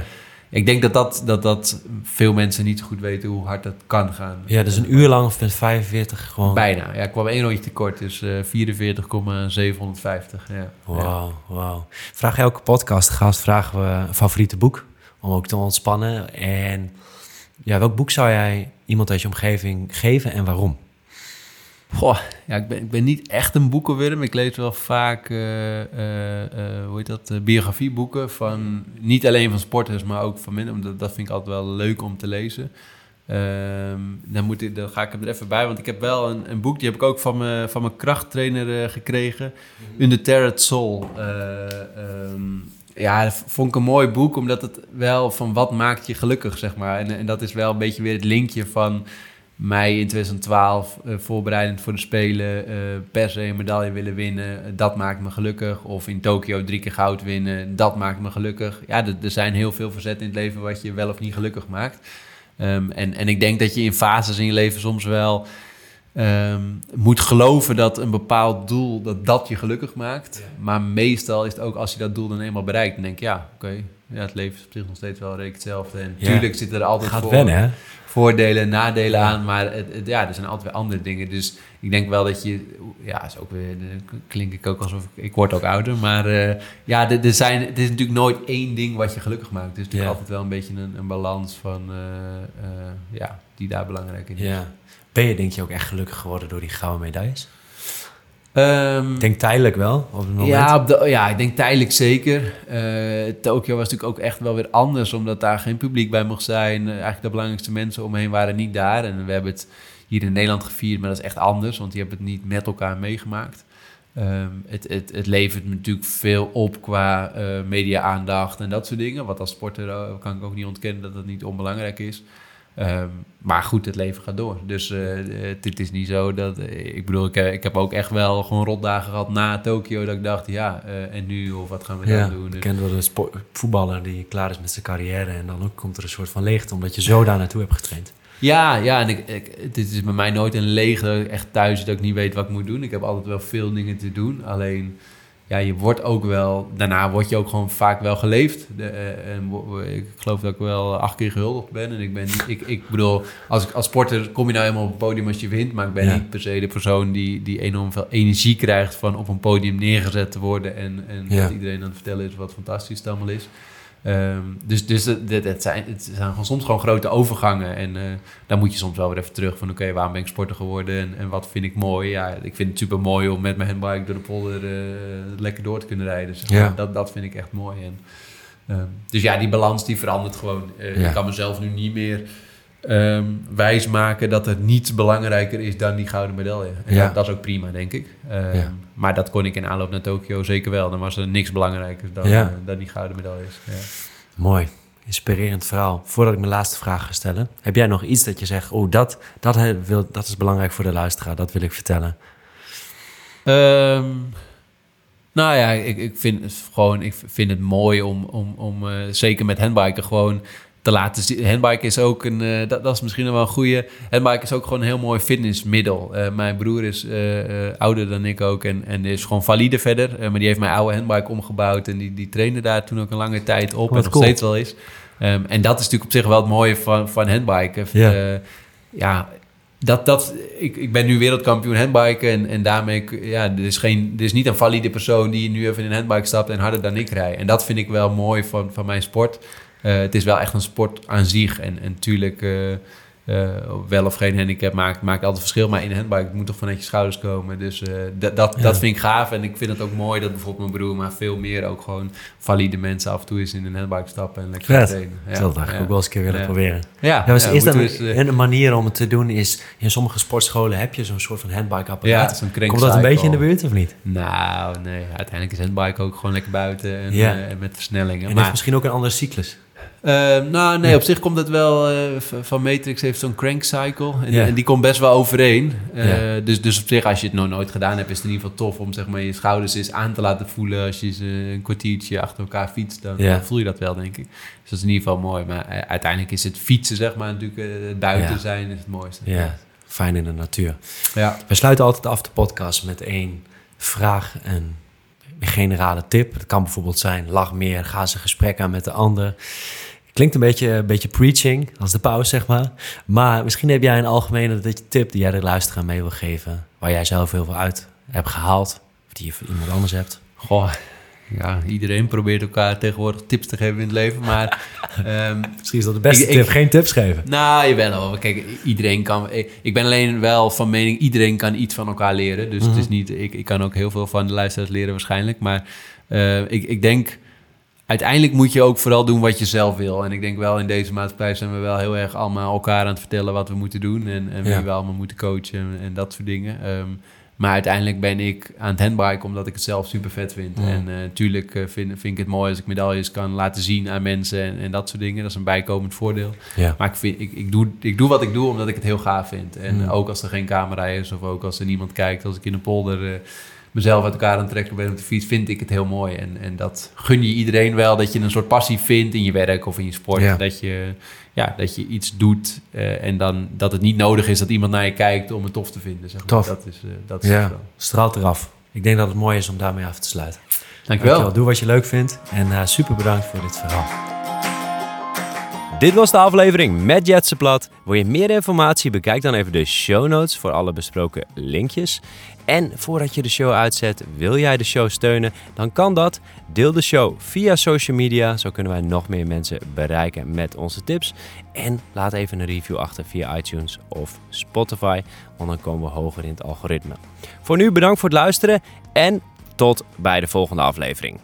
ik denk dat dat, dat dat veel mensen niet zo goed weten hoe hard dat kan gaan. Ja, dus een uur lang of met 45 gewoon. Bijna. Ja, ik kwam één rondje tekort, dus uh, 44,750. Ja. Wauw, wauw. Vraag elke podcast gast vragen we een favoriete boek om ook te ontspannen. En ja, welk boek zou jij iemand uit je omgeving geven en waarom? Goh, ja, ik ben, ik ben niet echt een boekenwurm. Ik lees wel vaak, uh, uh, hoe heet dat, biografieboeken van niet alleen van sporters, maar ook van mensen. Dat, dat vind ik altijd wel leuk om te lezen. Ehm, dan, moet ik, dan ga ik hem er even bij, want ik heb wel een, een boek, die heb ik ook van, me, van mijn krachttrainer gekregen. Mm -hmm. Soul. Um, ja, vond ik een mooi boek, omdat het wel van wat maakt je gelukkig, zeg maar. En, en dat is wel een beetje weer het linkje van mij in 2012, uh, eh, voorbereidend voor de Spelen, uh, per se een medaille willen winnen. dat maakt me gelukkig. Of in Tokio drie keer goud winnen, dat maakt me gelukkig. Ja, er zijn heel veel verzetten in het leven wat je wel of niet gelukkig maakt. Um, en, en ik denk dat je in fases in je leven soms wel um, moet geloven dat een bepaald doel, dat dat je gelukkig maakt. Maar meestal is het ook als je dat doel dan eenmaal bereikt, dan denk je, ja, oké, ja, het leven is op zich nog steeds wel redelijk hetzelfde. En natuurlijk zitten er altijd voor, voordelen en nadelen aan, maar het, ja, er zijn altijd weer andere dingen. Dus ik denk wel dat je, ja, is ook weer, klink ik ook alsof ik, ik word ook ouder, maar uh, ja, er, zijn, het is natuurlijk nooit één ding wat je gelukkig maakt. Dus het is natuurlijk altijd wel een beetje een, een balans van, uh, uh, ja, die daar belangrijk in is. Ja. Ben je denk je ook echt gelukkig geworden door die gouden medailles? Um, ik denk tijdelijk wel, op het moment. Ja, op de, ja ik denk tijdelijk zeker. Uh, Tokio was natuurlijk ook echt wel weer anders... omdat daar geen publiek bij mocht zijn. Uh, eigenlijk de belangrijkste mensen omheen waren niet daar. En we hebben het hier in Nederland gevierd, maar dat is echt anders... want die hebben het niet met elkaar meegemaakt. Um, het, het, het levert natuurlijk veel op qua uh, media-aandacht en dat soort dingen. Wat als sporter kan ik ook niet ontkennen dat dat niet onbelangrijk is... Um, maar goed, het leven gaat door. Dus uh, het, is niet zo dat... Uh, ik bedoel, ik, ik, heb ook echt wel gewoon rotdagen gehad na Tokio... dat ik dacht, ja, uh, en nu? Of wat gaan we dan doen? Ik ken wel een voetballer die klaar is met zijn carrière... en dan ook komt er een soort van leegte... omdat je zo daar naartoe hebt getraind. Ja, ja, en ik, dit is bij mij nooit een leegte. Echt thuis dat ik niet weet wat ik moet doen. Ik heb altijd wel veel dingen te doen. Alleen ja, je wordt ook wel, daarna word je ook gewoon vaak wel geleefd. De, uh, en ik geloof dat ik wel acht keer gehuldigd ben. En ik ben, ik, ik bedoel, als, ik, als sporter kom je nou helemaal op het podium als je wint. Maar ik ben niet per se de persoon die, die enorm veel energie krijgt van op een podium neergezet te worden. En, en dat iedereen aan het vertellen is wat fantastisch het allemaal is. Um, dus dus zijn, het zijn gewoon soms gewoon grote overgangen. En uh, dan moet je soms wel weer even terug van... oké, waarom ben ik sporter geworden en, en, wat vind ik mooi? Ja, ik vind het super mooi om met mijn handbike door de polder uh, lekker door te kunnen rijden. Zeg ja. dat, dat vind ik echt mooi. En, um, dus ja, die balans die verandert gewoon. Uh, ja. Ik kan mezelf nu niet meer um, wijsmaken dat er niets belangrijker is dan die gouden medaille. En ja. dat, dat, is ook prima, denk ik. Um, ja. Maar dat kon ik in aanloop naar Tokio zeker wel. Dan was er niks belangrijker dan, ja. uh, dan die gouden medailles. Mooi. Inspirerend verhaal. Voordat ik mijn laatste vraag ga stellen, heb jij nog iets dat je zegt: Oh, dat, dat, wil, dat is belangrijk voor de luisteraar, dat wil ik vertellen? Um, nou ja, ik, ik, vind het gewoon, ik vind het mooi om, om, om uh, zeker met handbiken gewoon te laten zien. Handbike is ook een, uh, dat, dat, is misschien wel een goede. Handbike is ook gewoon een heel mooi fitnessmiddel. Uh, mijn broer is uh, ouder dan ik ook en, en is gewoon valide verder. maar die heeft mijn oude handbike omgebouwd en die, die trainde daar toen ook een lange tijd op. en nog steeds wel is. Um, en dat is natuurlijk op zich wel het mooie van, van handbiken. Ja. ja, dat, dat, ik, ik ben nu wereldkampioen handbiken en, en daarmee, ja, er is, geen, er is niet een valide persoon die nu even in een handbike stapt en harder dan ik rij. En dat vind ik wel mooi van, van mijn sport. Uh, het is wel echt een sport aan zich. En, natuurlijk, uh, uh, wel of geen handicap maakt, maakt altijd verschil. Maar in een handbike moet toch vanuit je schouders komen. Dus dat, dat, dat vind ik gaaf. En ik vind het ook mooi dat bijvoorbeeld mijn broer, maar veel meer ook gewoon valide mensen af en toe is in een handbike stappen en lekker Vet. trainen. Ja. Het eigenlijk ook wel eens een keer willen proberen. Ja, ja, is dat een, een, manier om het te doen is, in sommige sportscholen heb je zo'n soort van handbike apparaat. Ja, Komt dat een beetje in de buurt of niet? Nou, nee. Uiteindelijk is handbike ook gewoon lekker buiten en, en met versnellingen. En maar, heeft misschien ook een andere cyclus. Uh, nou, nee, op zich komt het wel. Uh, van Matrix heeft zo'n crank cycle. En, en, die komt best wel overeen. Uh, dus, dus op zich, als je het nog nooit gedaan hebt, is het in ieder geval tof om zeg maar, je schouders eens aan te laten voelen. Als je een kwartiertje achter elkaar fietst, dan, dan, voel je dat wel, denk ik. Dus dat is in ieder geval mooi. Maar uiteindelijk is het fietsen, zeg maar, natuurlijk buiten zijn is het mooiste. Ja, fijn in de natuur. Ja. We sluiten altijd af de podcast met één vraag en een generale tip. Het kan bijvoorbeeld zijn: lach meer, ga eens een gesprek aan met de ander. Klinkt een beetje, een beetje preaching, als de pauze zeg maar. Maar misschien heb jij een algemene tip die jij de luisteraar mee wil geven... waar jij zelf heel veel uit hebt gehaald... of die je voor iemand anders hebt. Goh, ja, iedereen probeert elkaar tegenwoordig tips te geven in het leven, maar... um, Misschien is dat de beste tip, geen tips geven. Nou, je bent al. Kijk, iedereen kan... Ik ben alleen wel van mening, iedereen kan iets van elkaar leren. Dus het is mhm. niet... Ik, ik kan ook heel veel van de luisteraars leren waarschijnlijk, maar uh, ik, ik denk uiteindelijk moet je ook vooral doen wat je zelf wil. En ik denk wel in deze maatschappij zijn we wel heel erg allemaal elkaar aan het vertellen wat we moeten doen. En, en wie we allemaal moeten coachen en, dat soort dingen. Um, maar uiteindelijk ben ik aan het handbiken omdat ik het zelf super vet vind. En natuurlijk uh, vind, vind ik het mooi als ik medailles kan laten zien aan mensen en, en dat soort dingen. Dat is een bijkomend voordeel. Ja. Maar ik, vind, ik, ik, doe, ik doe wat ik doe omdat ik het heel gaaf vind. En ook als er geen camera is of ook als er niemand kijkt. Als ik in een polder... Uh, mezelf uit elkaar aan het trekken ben op de fiets, vind ik het heel mooi. En, en dat gun je iedereen wel, dat je een soort passie vindt in je werk of in je sport. Dat, je, ja, dat je iets doet uh, en dan dat het niet nodig is dat iemand naar je kijkt om het tof te vinden. Zeg maar. Tof. Dat is, uh, dat is ja, wel. straalt eraf. Ik denk dat het mooi is om daarmee af te sluiten. Dankjewel. Dankjewel. Doe wat je leuk vindt en uh, super bedankt voor dit verhaal. Dit was de aflevering met Jetsenplat. Wil je meer informatie? Bekijk dan even de show notes voor alle besproken linkjes. En voordat je de show uitzet, wil jij de show steunen? Dan kan dat. Deel de show via social media. Zo kunnen wij nog meer mensen bereiken met onze tips. En laat even een review achter via iTunes of Spotify. Want dan komen we hoger in het algoritme. Voor nu bedankt voor het luisteren en tot bij de volgende aflevering.